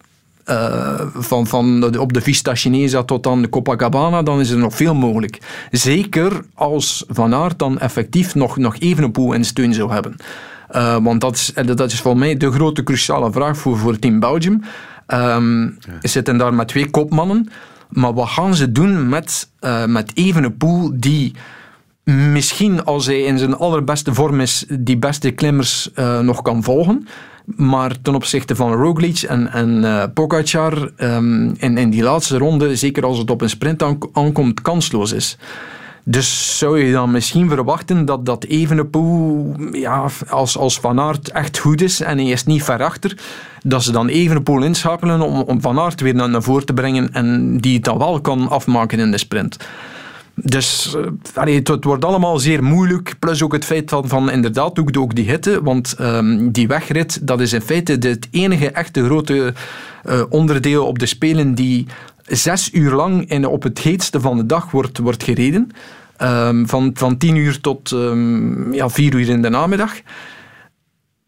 uh, van, van op de Vista Chinesa tot aan de Copacabana, dan is er nog veel mogelijk. Zeker als Van Aert dan effectief nog, nog even een poel in steun zou hebben. Uh, want dat is, dat is voor mij de grote cruciale vraag voor, voor Team Belgium. Um, ja. Zitten daar met twee kopmannen, maar wat gaan ze doen met, uh, met Evenepoel die misschien als hij in zijn allerbeste vorm is, die beste klimmers uh, nog kan volgen. Maar ten opzichte van Roglic en, en uh, Pogacar um, in, in die laatste ronde, zeker als het op een sprint aankomt, kansloos is. Dus zou je dan misschien verwachten dat dat Evenepoel, ja, als, als Van Aert echt goed is en hij is niet ver achter, dat ze dan Evenepoel inschakelen om, om Van Aert weer naar, naar voren te brengen en die het dan wel kan afmaken in de sprint. Dus uh, het, wordt allemaal zeer moeilijk. Plus ook het feit van, van inderdaad ook, ook die hitte. Want um, die wegrit, dat is in feite het enige echte grote uh, onderdeel op de Spelen die zes uur lang in, op het heetste van de dag wordt, wordt gereden. Um, van, van tien uur tot um, ja, vier uur in de namiddag.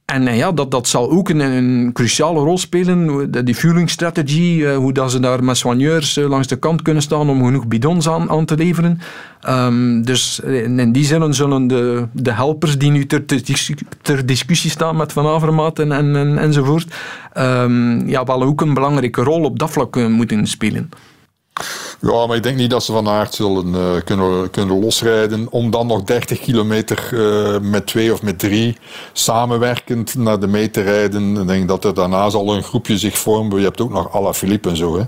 En eh, ja, dat, dat zal ook een, een cruciale rol spelen. Die fueling strategy, eh, hoe dat ze daar met soigneurs eh, langs de kant kunnen staan om genoeg bidons aan, aan te leveren. Ehm, dus in, die zin zullen de, de helpers die nu ter, ter, discussie- staan met Van Avermaat en, en, en- enzovoort, ehm, ja, wel ook een belangrijke rol op dat vlak moeten spelen. Ja, maar ik denk niet dat ze van Aert zullen eh, kunnen, kunnen losrijden. Om dan nog 30 kilometer eh, met twee of met drie samenwerkend naar de mee te rijden. Ik denk dat er daarna zal een groepje zich vormen. Je hebt ook nog Alaphilippe en zo. Hè.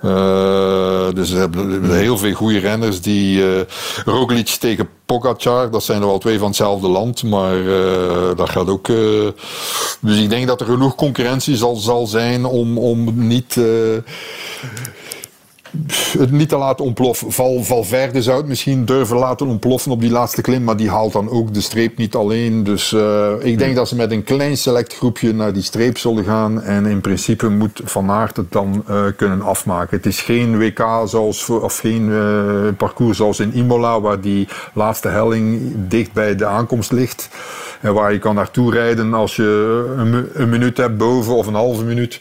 Eh, dus ze hebben heel veel goede renners. Die eh Roglic tegen Pogacar, dat zijn er wel twee van hetzelfde land. Maar dat gaat ook... dus ik denk dat er genoeg concurrentie zal, zal zijn om, om niet... het niet te laten ontploffen. Val, Valverde zou het misschien durven laten ontploffen op die laatste klim, maar die haalt dan ook de streep niet alleen. Dus eh, ik denk dat ze met een klein select groepje naar die streep zullen gaan en in principe moet Van Aert het dan eh, kunnen afmaken. Het is geen WK zoals of geen eh, parcours zoals in Imola, waar die laatste helling dicht bij de aankomst ligt. En waar je kan naartoe rijden als je een minuut hebt boven of een halve minuut.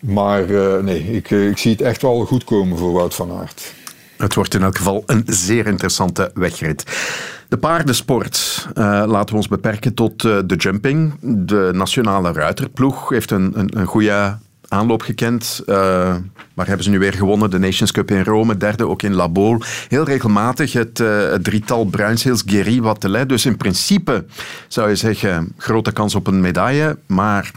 Maar eh, nee, ik, eh, ik zie het echt wel goed komen voor Wout van Aert. Het wordt in elk geval een zeer interessante wegrit. De paardensport eh, laten we ons beperken tot de jumping. De nationale ruiterploeg heeft een, een, een goede aanloop gekend. Eh, waar hebben ze nu weer gewonnen? De Nations Cup in Rome, derde ook in La Baule. Heel regelmatig het, het drietal Bruinseels, Guéry, Watelet. Dus in principe zou je zeggen, grote kans op een medaille. Maar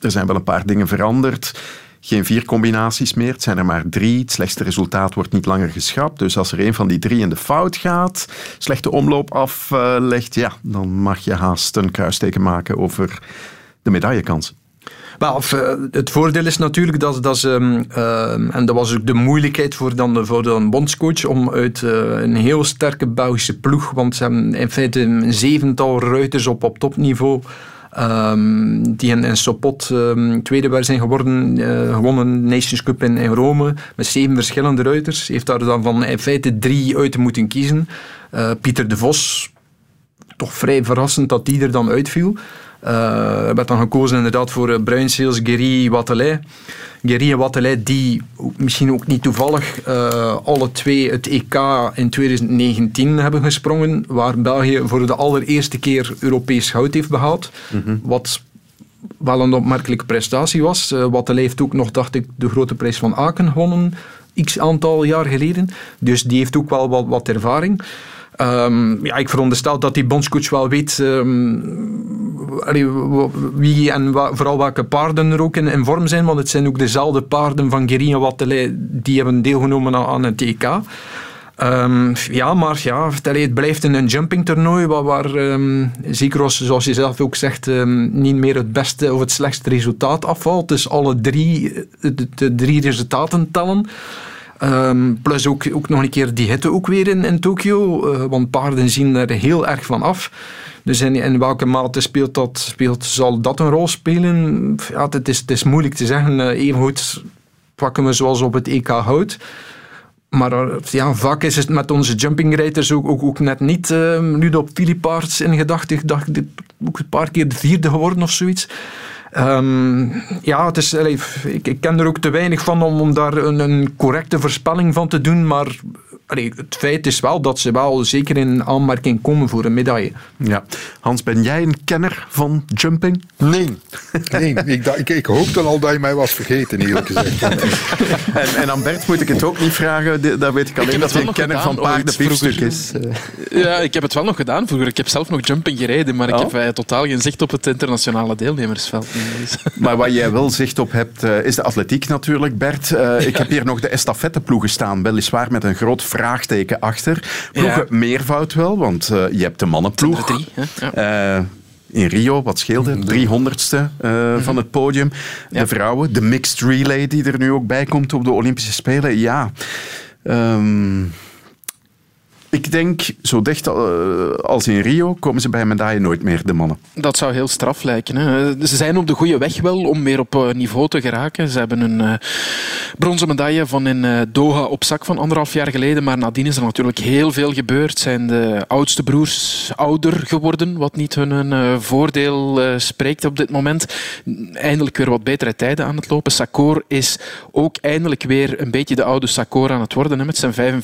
er zijn wel een paar dingen veranderd. Geen vier combinaties meer, het zijn er maar drie. Het slechtste resultaat wordt niet langer geschrapt. Dus als er een van die drie in de fout gaat, slechte omloop aflegt, ja, dan mag je haast een kruisteken maken over de medaillekans. Eh, het voordeel is natuurlijk dat, dat ze, ehm, ehm, en dat was ook de moeilijkheid voor, dan, voor bondscoach, om uit eh, een heel sterke Belgische ploeg, want ze hebben in feite een zevental ruiters op topniveau, ehm, die in, Sopot ehm, tweede zijn geworden, eh, gewonnen Nations Cup in, Rome, met zeven verschillende ruiters. Heeft daar dan van in feite drie uit te moeten kiezen. Eh, Pieter de Vos, toch vrij verrassend dat die er dan uitviel. Eh werd dan gekozen inderdaad voor uh, Bruinseels, Guéry, Watelet. Guéry en Watelet die misschien ook niet toevallig eh, alle twee het EK in 2019 hebben gesprongen, waar België voor de allereerste keer Europees goud heeft behaald. Wat wel een opmerkelijke prestatie was. Uh, heeft ook nog, dacht ik, de grote prijs van Aken gewonnen, x aantal jaar geleden. Dus die heeft ook wel wat, wat ervaring. Ehm, ja, ik veronderstel dat die bondscoach wel weet ehm, wie en vooral welke paarden er ook in, vorm zijn, want het zijn ook dezelfde paarden van Guéry en die hebben deelgenomen aan, aan het EK. Ehm, ja, maar ja, het blijft een, jumping toernooi waar, waar als, zoals je zelf ook zegt, niet meer het beste of het slechtste resultaat afvalt. Dus alle drie, eh, de, de drie resultaten tellen. Ehm, plus ook, ook nog een keer die hitte ook weer in, in Tokio, eh, want paarden zien er heel erg van af. Dus in, welke mate speelt dat, speelt, zal dat een rol spelen? Ja, het, is, het is moeilijk te zeggen. Eh, even goed pakken we zoals op het EK hout. Maar eh, ja, vaak is het met onze jumpingrijders ook, ook, ook net niet uh, Ludo Philippaerts in gedachten. Dacht, ook een paar keer de vierde geworden of zoiets. Ehm, ja, het is, ik, ik ken er ook te weinig van om, om daar een, een correcte voorspelling van te doen. Maar allee, het feit is wel dat ze wel zeker in aanmerking komen voor een medaille. Ja. Hans, ben jij een kenner van jumping? Nee. nee ik, dacht- ik, ik hoopte al dat je mij was vergeten, eerlijk gezegd. En, en aan Bert moet ik het ook niet vragen. Daar weet ik alleen dat hij een kenner van gedaan, vroeger. is. Ja, ik heb het wel nog gedaan vroeger. Ik heb zelf nog jumping gereden, maar ik Oh. heb eh, totaal geen zicht op het internationale deelnemersveld. Dus- Maar waar jij wel zicht op hebt, eh, is de atletiek natuurlijk, Bert. Eh, Ik heb hier nog de estafetteploegen staan, weliswaar met een groot vraagteken achter. Ploegen Ja. meervoud wel, want eh, je hebt de mannenploeg. Drie, hè? Eh, in Rio, wat scheelde? 300ste eh, van het podium. De vrouwen, de mixed relay die er nu ook bij komt op de Olympische Spelen. Ja, ehm, Ik denk, zo dicht eh, als in Rio komen ze bij medaille nooit meer, de mannen. Dat zou heel straf lijken. Ze zijn op de goede weg wel om weer op eh, niveau te geraken. Ze hebben een uh, bronzen medaille van in Doha op zak van anderhalf jaar geleden. Maar nadien is er natuurlijk heel veel gebeurd. Zijn de oudste broers ouder geworden, wat niet hun voordeel spreekt op dit moment. Eindelijk weer wat betere tijden aan het lopen. Sakor is ook eindelijk weer een beetje de oude Sakor aan het worden. Met zijn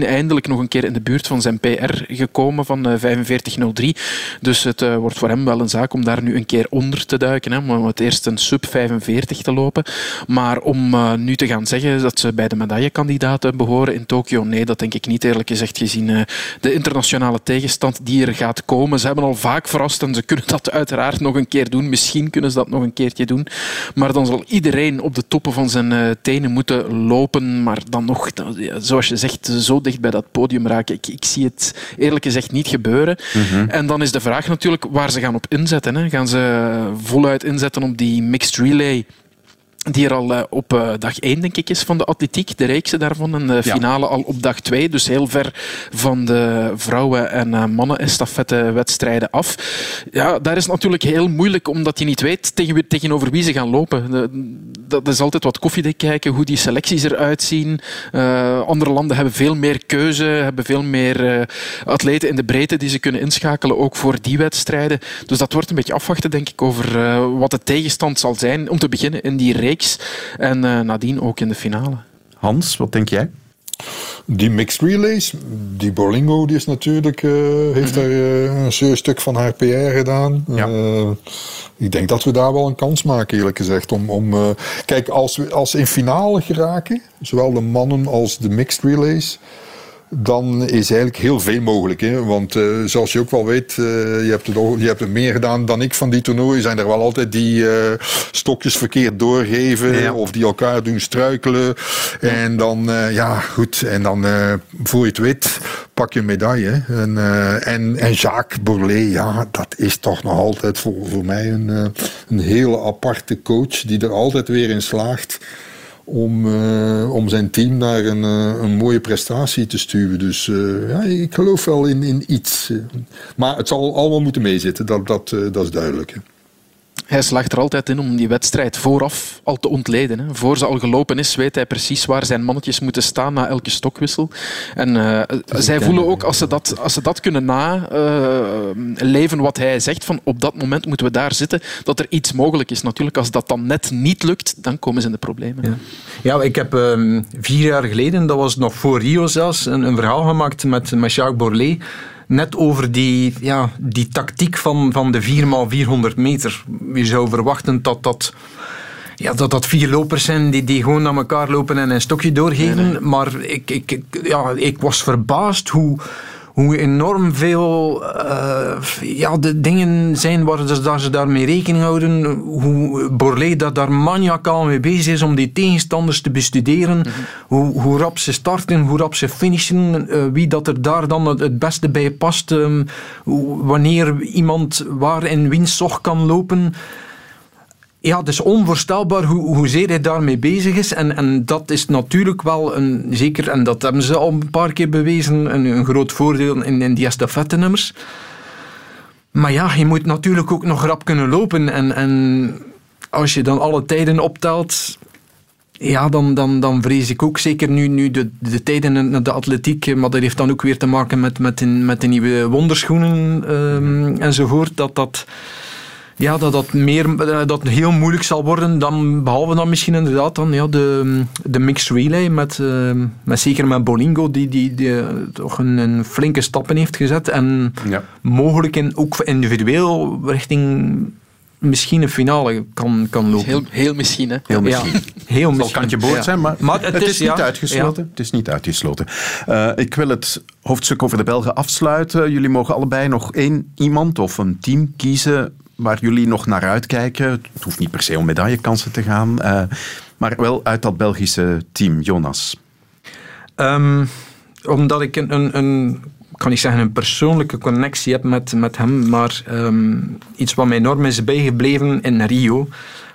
45-17 eindelijk nog een keer in de buurt van zijn PR gekomen van 45.03. Dus het uh, wordt voor hem wel een zaak om daar nu een keer onder te duiken. Hè, om het eerst een sub 45 te lopen. Maar om uh, nu te gaan zeggen dat ze bij de medaillekandidaten behoren in Tokio, nee, dat denk ik niet eerlijk gezegd gezien de internationale tegenstand die er gaat komen. Ze hebben al vaak verrast en ze kunnen dat uiteraard nog een keer doen. Misschien kunnen ze dat nog een keertje doen. Maar dan zal iedereen op de toppen van zijn tenen moeten lopen. Maar dan nog, zoals je zegt, zo dicht bij dat podium raken. Ik, ik zie het eerlijk gezegd niet gebeuren. Mhm. En dan is de vraag natuurlijk waar ze gaan op inzetten. Hè. Gaan ze voluit inzetten op die mixed relay die er al uh, op uh, dag 1, denk ik, is van de atletiek. De reekse daarvan. En de finale ja. al op dag 2. Dus heel ver van de vrouwen- en uh, mannen-estafette-wedstrijden af. Ja, daar is natuurlijk heel moeilijk, omdat je niet weet tegen, tegenover wie ze gaan lopen. Dat is altijd wat koffiedik kijken, hoe die selecties eruit zien. andere landen hebben veel meer keuze, hebben veel meer atleten in de breedte die ze kunnen inschakelen, ook voor die wedstrijden. Dus dat wordt een beetje afwachten, denk ik, over wat de tegenstand zal zijn. Om te beginnen in die reeks en uh, nadien ook in de finale. Hans, wat denk jij? Die mixed relays, die Borlingo die is natuurlijk, uh, heeft daar uh, een serieus stuk van haar PR gedaan. Ja. Uh, ik denk dat we daar wel een kans maken, eerlijk gezegd. Om, om, kijk, als we als in finale geraken, zowel de mannen als de mixed relays, dan is eigenlijk heel veel mogelijk. Hè? Want uh, zoals je ook wel weet, uh, je, hebt het, je hebt het meer gedaan dan ik van die toernooien. Zijn er wel altijd die uh, stokjes verkeerd doorgeven ja. of die elkaar doen struikelen. En dan, ja goed, en dan voor je het weet pak je een medaille. En, en, en Jacques Bourlet, ja, dat is toch nog altijd voor, voor mij een, een hele aparte coach die er altijd weer in slaagt om, uh, om zijn team naar een, uh, een mooie prestatie te sturen. Dus uh, ja, ik geloof wel in, in iets. Maar het zal allemaal moeten meezitten, dat, dat, dat is duidelijk. Hè. Hij slaagt er altijd in om die wedstrijd vooraf al te ontleden. Hè. Voor ze al gelopen is, weet hij precies waar zijn mannetjes moeten staan na elke stokwissel. En uh, zij voelen ook, als ze dat, als ze dat kunnen naleven, uh, wat hij zegt, van op dat moment moeten we daar zitten, dat er iets mogelijk is. Natuurlijk, als dat dan net niet lukt, dan komen ze in de problemen. Ja, ja ik heb um, vier jaar geleden, dat was nog voor Rio zelfs, een, een verhaal gemaakt met, met Jacques Borlet net over die, ja, die tactiek van, van de 4x400 meter. Je zou verwachten dat dat, ja, dat, dat vier lopers zijn die, die gewoon naar elkaar lopen en een stokje doorgeven. Nee, nee. Maar ik, ik, ja, ik was verbaasd hoe hoe enorm veel uh, ja, de dingen zijn waar ze, daar ze daarmee rekening houden. Hoe Borlée dat daar maniacaal mee bezig is om die tegenstanders te bestuderen. Mm-hmm. hoe, hoe rap ze starten, hoe rap ze finishen. Uh, wie dat er daar dan het, het beste bij past. Um, wanneer iemand waar in winstzocht kan lopen ja, het is onvoorstelbaar hoe, hoezeer hij daarmee bezig is. En, en dat is natuurlijk wel een, zeker, en dat hebben ze al een paar keer bewezen, een, een groot voordeel in, in die estafette-nummers. Maar ja, je moet natuurlijk ook nog rap kunnen lopen. En, en als je dan alle tijden optelt, ja, dan, dan, dan vrees ik ook zeker nu, nu de, de tijden in de atletiek, maar dat heeft dan ook weer te maken met, met, de, met de nieuwe wonderschoenen um, enzovoort, dat dat ja, dat dat, meer, dat heel moeilijk zal worden dan, behalve dan misschien inderdaad dan, ja, de, de mixed relay met, uh, met zeker met Bolingo die, die, die uh, toch een, een, flinke stappen heeft gezet en ja. mogelijk in, ook individueel richting misschien een finale kan, kan lopen. Heel, heel misschien, hè? Heel misschien. Ja, heel Het misschien. zal kantje boord ja. zijn, maar, maar het, het is, is, niet ja, uitgesloten. ja. Het is niet uitgesloten. Uh, ik wil het hoofdstuk over de Belgen afsluiten. Jullie mogen allebei nog één iemand of een team kiezen waar jullie nog naar uitkijken. Het hoeft niet per se om medaillekansen te gaan, uh, maar wel uit dat Belgische team. Jonas? Um, omdat ik een, een, een, kan ik zeggen, een persoonlijke connectie heb met, met hem, maar um, iets wat mij enorm is bijgebleven in Rio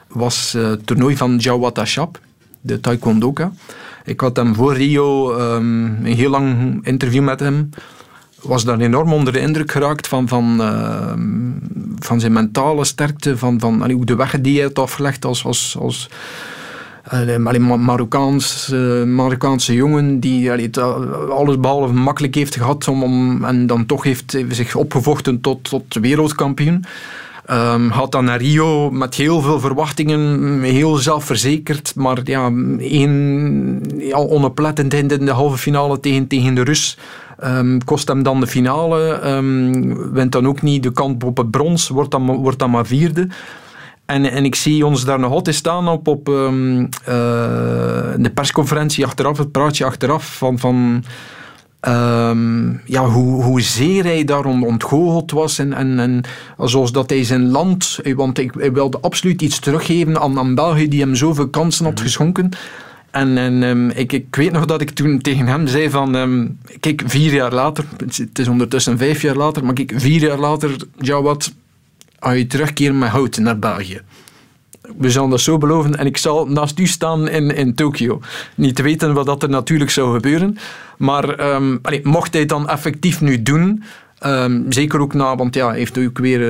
was uh, het toernooi van Jawata Shap, de Taekwondoka. Ik had hem voor Rio um, een heel lang interview met hem was daar enorm onder de indruk geraakt van, van, uh, van zijn mentale sterkte, van, van hoe de weg die hij had afgelegd als, als, als Marokkaans, uh, Marokkaanse jongen die allee, alles behalve makkelijk heeft gehad om, om, en dan toch heeft zich opgevochten tot, tot wereldkampioen. Um, had dan naar Rio met heel veel verwachtingen, heel zelfverzekerd, maar ja, één ja, onoplettend in de halve finale tegen, tegen de Rus. Um, kost hem dan de finale, um, wint dan ook niet de kant op het brons, wordt dan, wordt dan maar vierde. En, en ik zie ons daar nog altijd staan op, op uh, de persconferentie achteraf, het praatje achteraf van... van Um, ja, hoe, hoezeer hij daar ontgoocheld was en, en, en zoals dat hij zijn land, want hij wilde absoluut iets teruggeven aan, aan België die hem zoveel kansen had mhm. geschonken. En, en um, ik, ik weet nog dat ik toen tegen hem zei van, um, kijk, vier jaar later, het is ondertussen vijf jaar later, maar kijk, vier jaar later, ja wat, als je terugkeert met hout naar België. We zullen dat zo beloven en ik zal naast u staan in, in Tokio. Niet te weten wat dat er natuurlijk zou gebeuren, maar allee, mocht hij het dan effectief nu doen, Um, zeker ook na, want ja, hij heeft ook weer uh,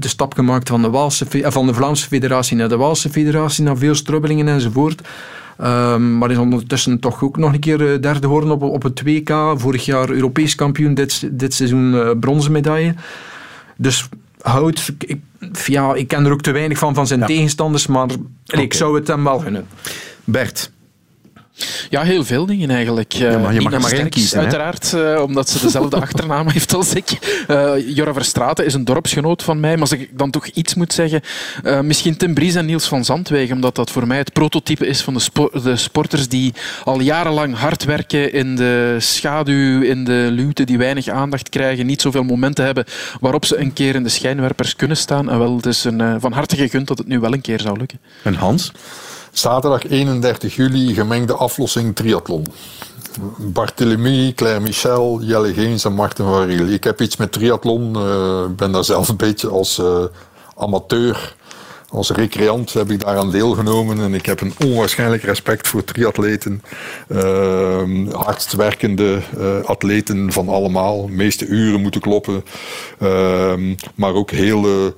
de stap gemaakt van de, Waalse, van de Vlaamse Federatie naar de Waalse Federatie, naar veel strubbelingen enzovoort. Um, maar is ondertussen toch ook nog een keer eh, derde geworden op, op het WK. Vorig jaar Europees kampioen, dit, dit seizoen uh, bronzen medaille. Dus Hout, ik, ja, ik ken er ook te weinig van van zijn tegenstanders, maar ik zou het hem wel gunnen. Bert, ja, heel veel dingen eigenlijk. Ja, maar je mag er maar één kiezen. Uiteraard, uh, omdat ze dezelfde achternaam heeft als ik. Uh, Jorra Verstraten is een dorpsgenoot van mij, maar als ik dan toch iets moet zeggen, uh, misschien Tim Bries en Niels van Zandwegen, omdat dat voor mij het prototype is van de, spo de, sporters die al jarenlang hard werken in de schaduw, in de luwte, die weinig aandacht krijgen, niet zoveel momenten hebben waarop ze een keer in de schijnwerpers kunnen staan. En wel, het is een, van harte gegund dat het nu wel een keer zou lukken. En Hans? Zaterdag 31 juli gemengde aflossing triathlon. Barthélemy, Claire Michel, Jelle Geens en Martin van Riel. Ik heb iets met triathlon. Ik uh, ben daar zelf een beetje als uh, amateur, als recreant heb ik daaraan deelgenomen. En ik heb een onwaarschijnlijk respect voor triatleten. Uh, hardst werkende uh, atleten van allemaal. De meeste uren moeten kloppen. Ehm, maar ook hele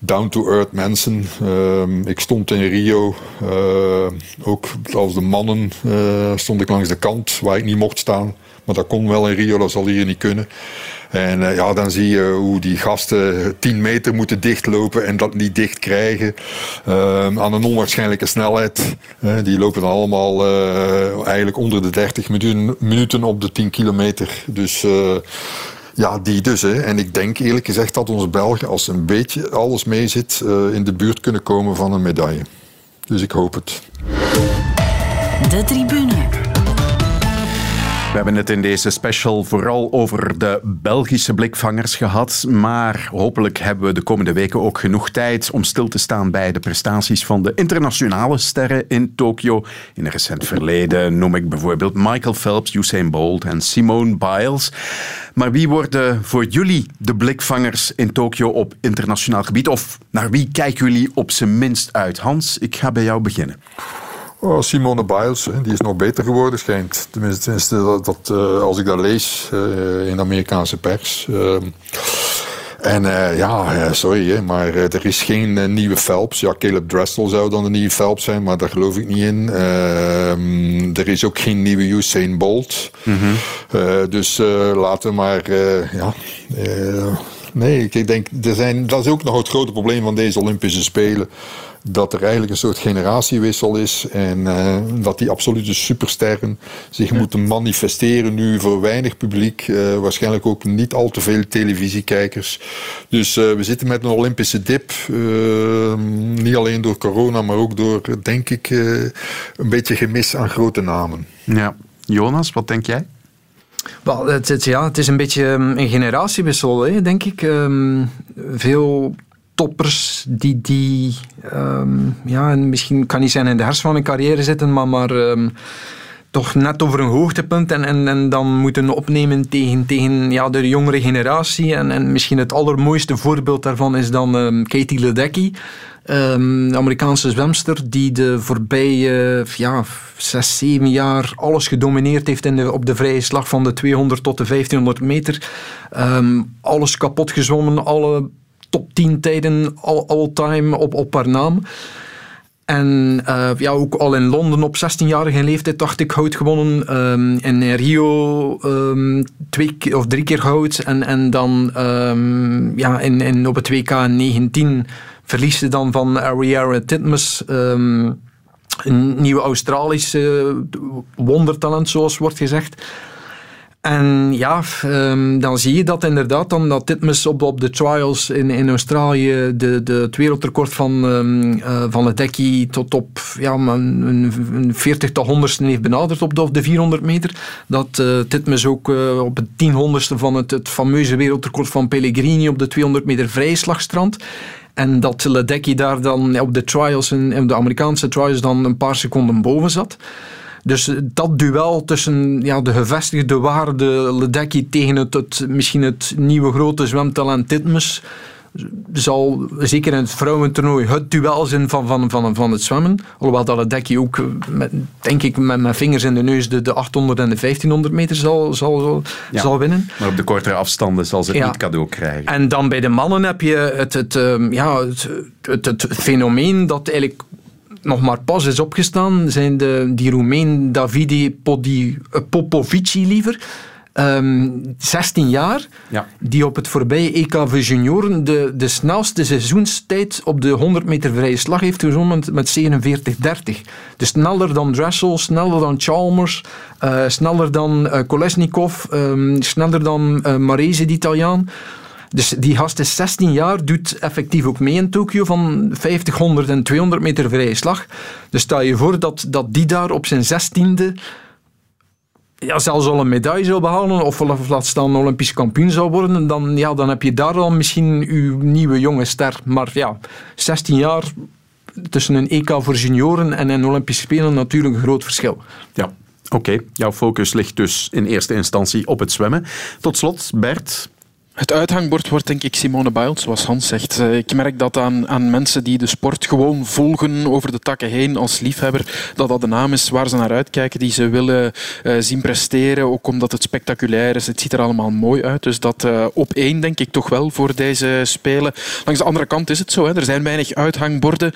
down-to-earth mensen. Uh, ik stond in Rio, uh, ook als de mannen uh, stond ik langs de kant waar ik niet mocht staan. Maar dat kon wel in Rio, dat zal hier niet kunnen. En uh, ja, dan zie je hoe die gasten 10 meter moeten dichtlopen en dat niet dicht krijgen. Uh, aan een onwaarschijnlijke snelheid. Die lopen dan allemaal eigenlijk onder de 30 minuten, op de 10 kilometer. Dus ja, die dus. Hè. En ik denk eerlijk gezegd dat onze Belgen, als een beetje alles mee zit, in de buurt kunnen komen van een medaille. Dus ik hoop het. De tribune. We hebben het in deze special vooral over de Belgische blikvangers gehad. Maar hopelijk hebben we de komende weken ook genoeg tijd om stil te staan bij de prestaties van de internationale sterren in Tokio. In een recent verleden noem ik bijvoorbeeld Michael Phelps, Usain Bolt en Simone Biles. Maar wie worden voor jullie de blikvangers in Tokio op internationaal gebied? Of naar wie kijken jullie op zijn minst uit? Hans, ik ga bij jou beginnen. Oh, Simone Biles, die is nog beter geworden, schijnt. Tenminste, dat, dat uh, als ik dat lees uh, in de Amerikaanse pers. Uh, en ja, sorry, maar er is geen nieuwe Phelps. Ja, Caleb Dressel zou dan de nieuwe Phelps zijn, maar daar geloof ik niet in. Ehm, er is ook geen nieuwe Usain Bolt. Mm -hmm. dus laten we maar, ja... nee, ik denk, er zijn, dat is ook nog het grote probleem van deze Olympische Spelen dat er eigenlijk een soort generatiewissel is en uh, dat die absolute supersterren zich moeten manifesteren nu voor weinig publiek, uh, waarschijnlijk ook niet al te veel televisiekijkers. Dus uh, we zitten met een Olympische dip, niet alleen door corona, maar ook door, denk ik, een beetje gemis aan grote namen. Ja. Jonas, wat denk jij? Wel, het, het, ja, het is een beetje ehm, een generatiewissel, denk ik. Um, veel toppers die, die um, ja, misschien kan niet zijn in de hersen van hun carrière zitten, maar, maar toch net over een hoogtepunt en, en, en dan moeten opnemen tegen, tegen ja, de jongere generatie. En, en misschien het allermooiste voorbeeld daarvan is dan um, Katie Ledecky. Ehm, Amerikaanse zwemster die de voorbije ja, zes, zeven jaar alles gedomineerd heeft in de, op de vrije slag van de 200 tot de 1500 meter. Ehm, alles kapot gezwommen, alle top 10 tijden all-time op, op haar naam. En uh, ja, ook al in Londen op 16-jarige leeftijd dacht ik goud gewonnen. Um, in Rio um, twee of drie keer goud. En, en dan um, ja, in, in, op het WK 19 verliest ze dan van Ariara Titmus. een nieuwe Australische wondertalent, zoals wordt gezegd. En ja, um, dan zie je dat inderdaad, dan dat Titmus op, op de trials in, in Australië de, de, het wereldrecord van, um, uh, van het dekkie tot op ja, een, een 40 tot honderdste heeft benaderd op de, de 400 meter. Dat uh, Titmus ook op het 10 honderdste van het, het fameuze wereldrecord van Pellegrini op de 200 meter vrije slagstrand. En dat Ledecky daar dan op de trials, in, de Amerikaanse trials, dan een paar seconden boven zat. Dus dat duel tussen ja, de gevestigde waarde Ledecky tegen het, het, misschien het nieuwe grote zwemtalent Titmus zal zeker in het vrouwentoernooi het duel zijn van, van, van, van het zwemmen. Alhoewel dat Ledecky ook, met, denk ik, met mijn vingers in de neus de, de 800 en de 1500 meter zal, zal, ja, zal winnen. Maar op de kortere afstanden zal ze het ja. niet cadeau krijgen. En dan bij de mannen heb je het, het, um, ja, het, het, het fenomeen dat eigenlijk nog maar pas is opgestaan, zijn de, die Roemeen Davide Podi, Popovici liever. Um, 16 jaar, ja. die op het voorbije EK voor junioren de, de snelste seizoenstijd op de 100 meter vrije slag heeft gezongen met 47-30. Dus sneller dan Dressel, sneller dan Chalmers, uh, sneller dan uh, Kolesnikov, um, sneller dan uh, Marese, de Italiaan. Dus die gast is 16 jaar, doet effectief ook mee in Tokio van 50, 100 en 200 meter vrije slag. Dus stel je voor dat, dat die daar op zijn 16e ja, zelfs al een medaille zou behalen of, of laat staan Olympisch kampioen zou worden, dan, ja, dan heb je daar al misschien uw nieuwe jonge ster. Maar ja, 16 jaar tussen een EK voor junioren en een Olympische Spelen natuurlijk een groot verschil. Ja, oké. Jouw focus ligt dus in eerste instantie op het zwemmen. Tot slot, Bert, het uithangbord wordt denk ik Simone Biles, zoals Hans zegt. Eh, ik merk dat aan, aan mensen die de sport gewoon volgen over de takken heen als liefhebber, dat dat de naam is waar ze naar uitkijken, die ze willen uh, zien presteren, ook omdat het spectaculair is. Het ziet er allemaal mooi uit. Dus dat uh, op één denk ik toch wel voor deze Spelen. Langs de andere kant is het zo. Hè. Er zijn weinig uithangborden.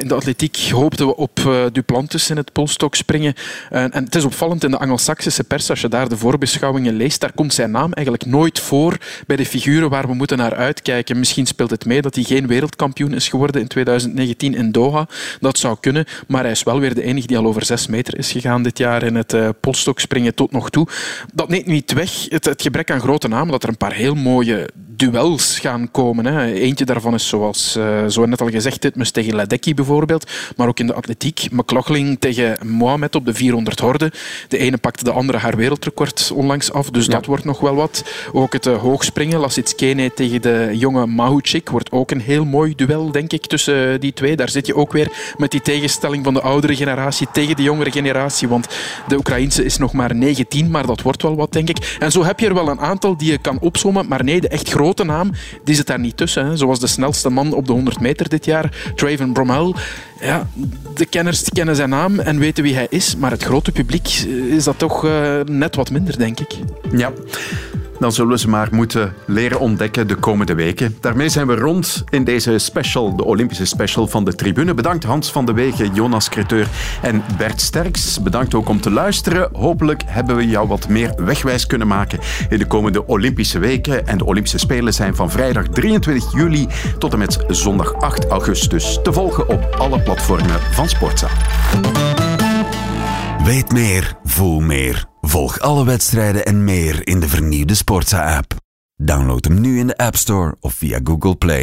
in de atletiek hoopten we op Duplantis in het polstok springen. en het is opvallend in de Anglo-Saxische pers, als je daar de voorbeschouwingen leest, daar komt zijn naam eigenlijk nooit voor de figuren waar we moeten naar uitkijken. Misschien speelt het mee dat hij geen wereldkampioen is geworden in 2019 in Doha. Dat zou kunnen, maar hij is wel weer de enige die al over zes meter is gegaan dit jaar in het uh, polstokspringen tot nog toe. Dat neemt niet weg het, het gebrek aan grote namen, dat er een paar heel mooie duels gaan komen. Hè. Eentje daarvan is zoals uh, zo net al gezegd, Titmus tegen Ledecky bijvoorbeeld, maar ook in de atletiek. McLaughlin tegen Mohamed op de 400 horde. De ene pakte de andere haar wereldrecord onlangs af, dus ja. dat wordt nog wel wat. Ook het uh, hoogspringen, Lasitskene tegen de jonge Mahuchik, wordt ook een heel mooi duel, denk ik, tussen die twee. Daar zit je ook weer met die tegenstelling van de oudere generatie tegen de jongere generatie, want de Oekraïense is nog maar 19, maar dat wordt wel wat, denk ik. En zo heb je er wel een aantal die je kan opzommen, maar nee, de echt grote grote naam, die zit daar niet tussen. Zoals de snelste man op de 100 meter dit jaar, Traven Bromell. Ja, de kenners kennen zijn naam en weten wie hij is, maar het grote publiek is dat toch uh, net wat minder, denk ik. Ja. Dan zullen we ze maar moeten leren ontdekken de komende weken. Daarmee zijn we rond in deze special, de Olympische special van de tribune. Bedankt Hans van de Wegen, Jonas Creteur en Bert Sterks. Bedankt ook om te luisteren. Hopelijk hebben we jou wat meer wegwijs kunnen maken in de komende Olympische weken. En de Olympische Zijn van vrijdag 23 juli tot en met zondag 8 augustus te volgen op alle platformen van Sportza. Weet meer, voel meer. Volg alle wedstrijden en meer in de vernieuwde Sportza-app. Download hem nu in de App Store of via Google Play.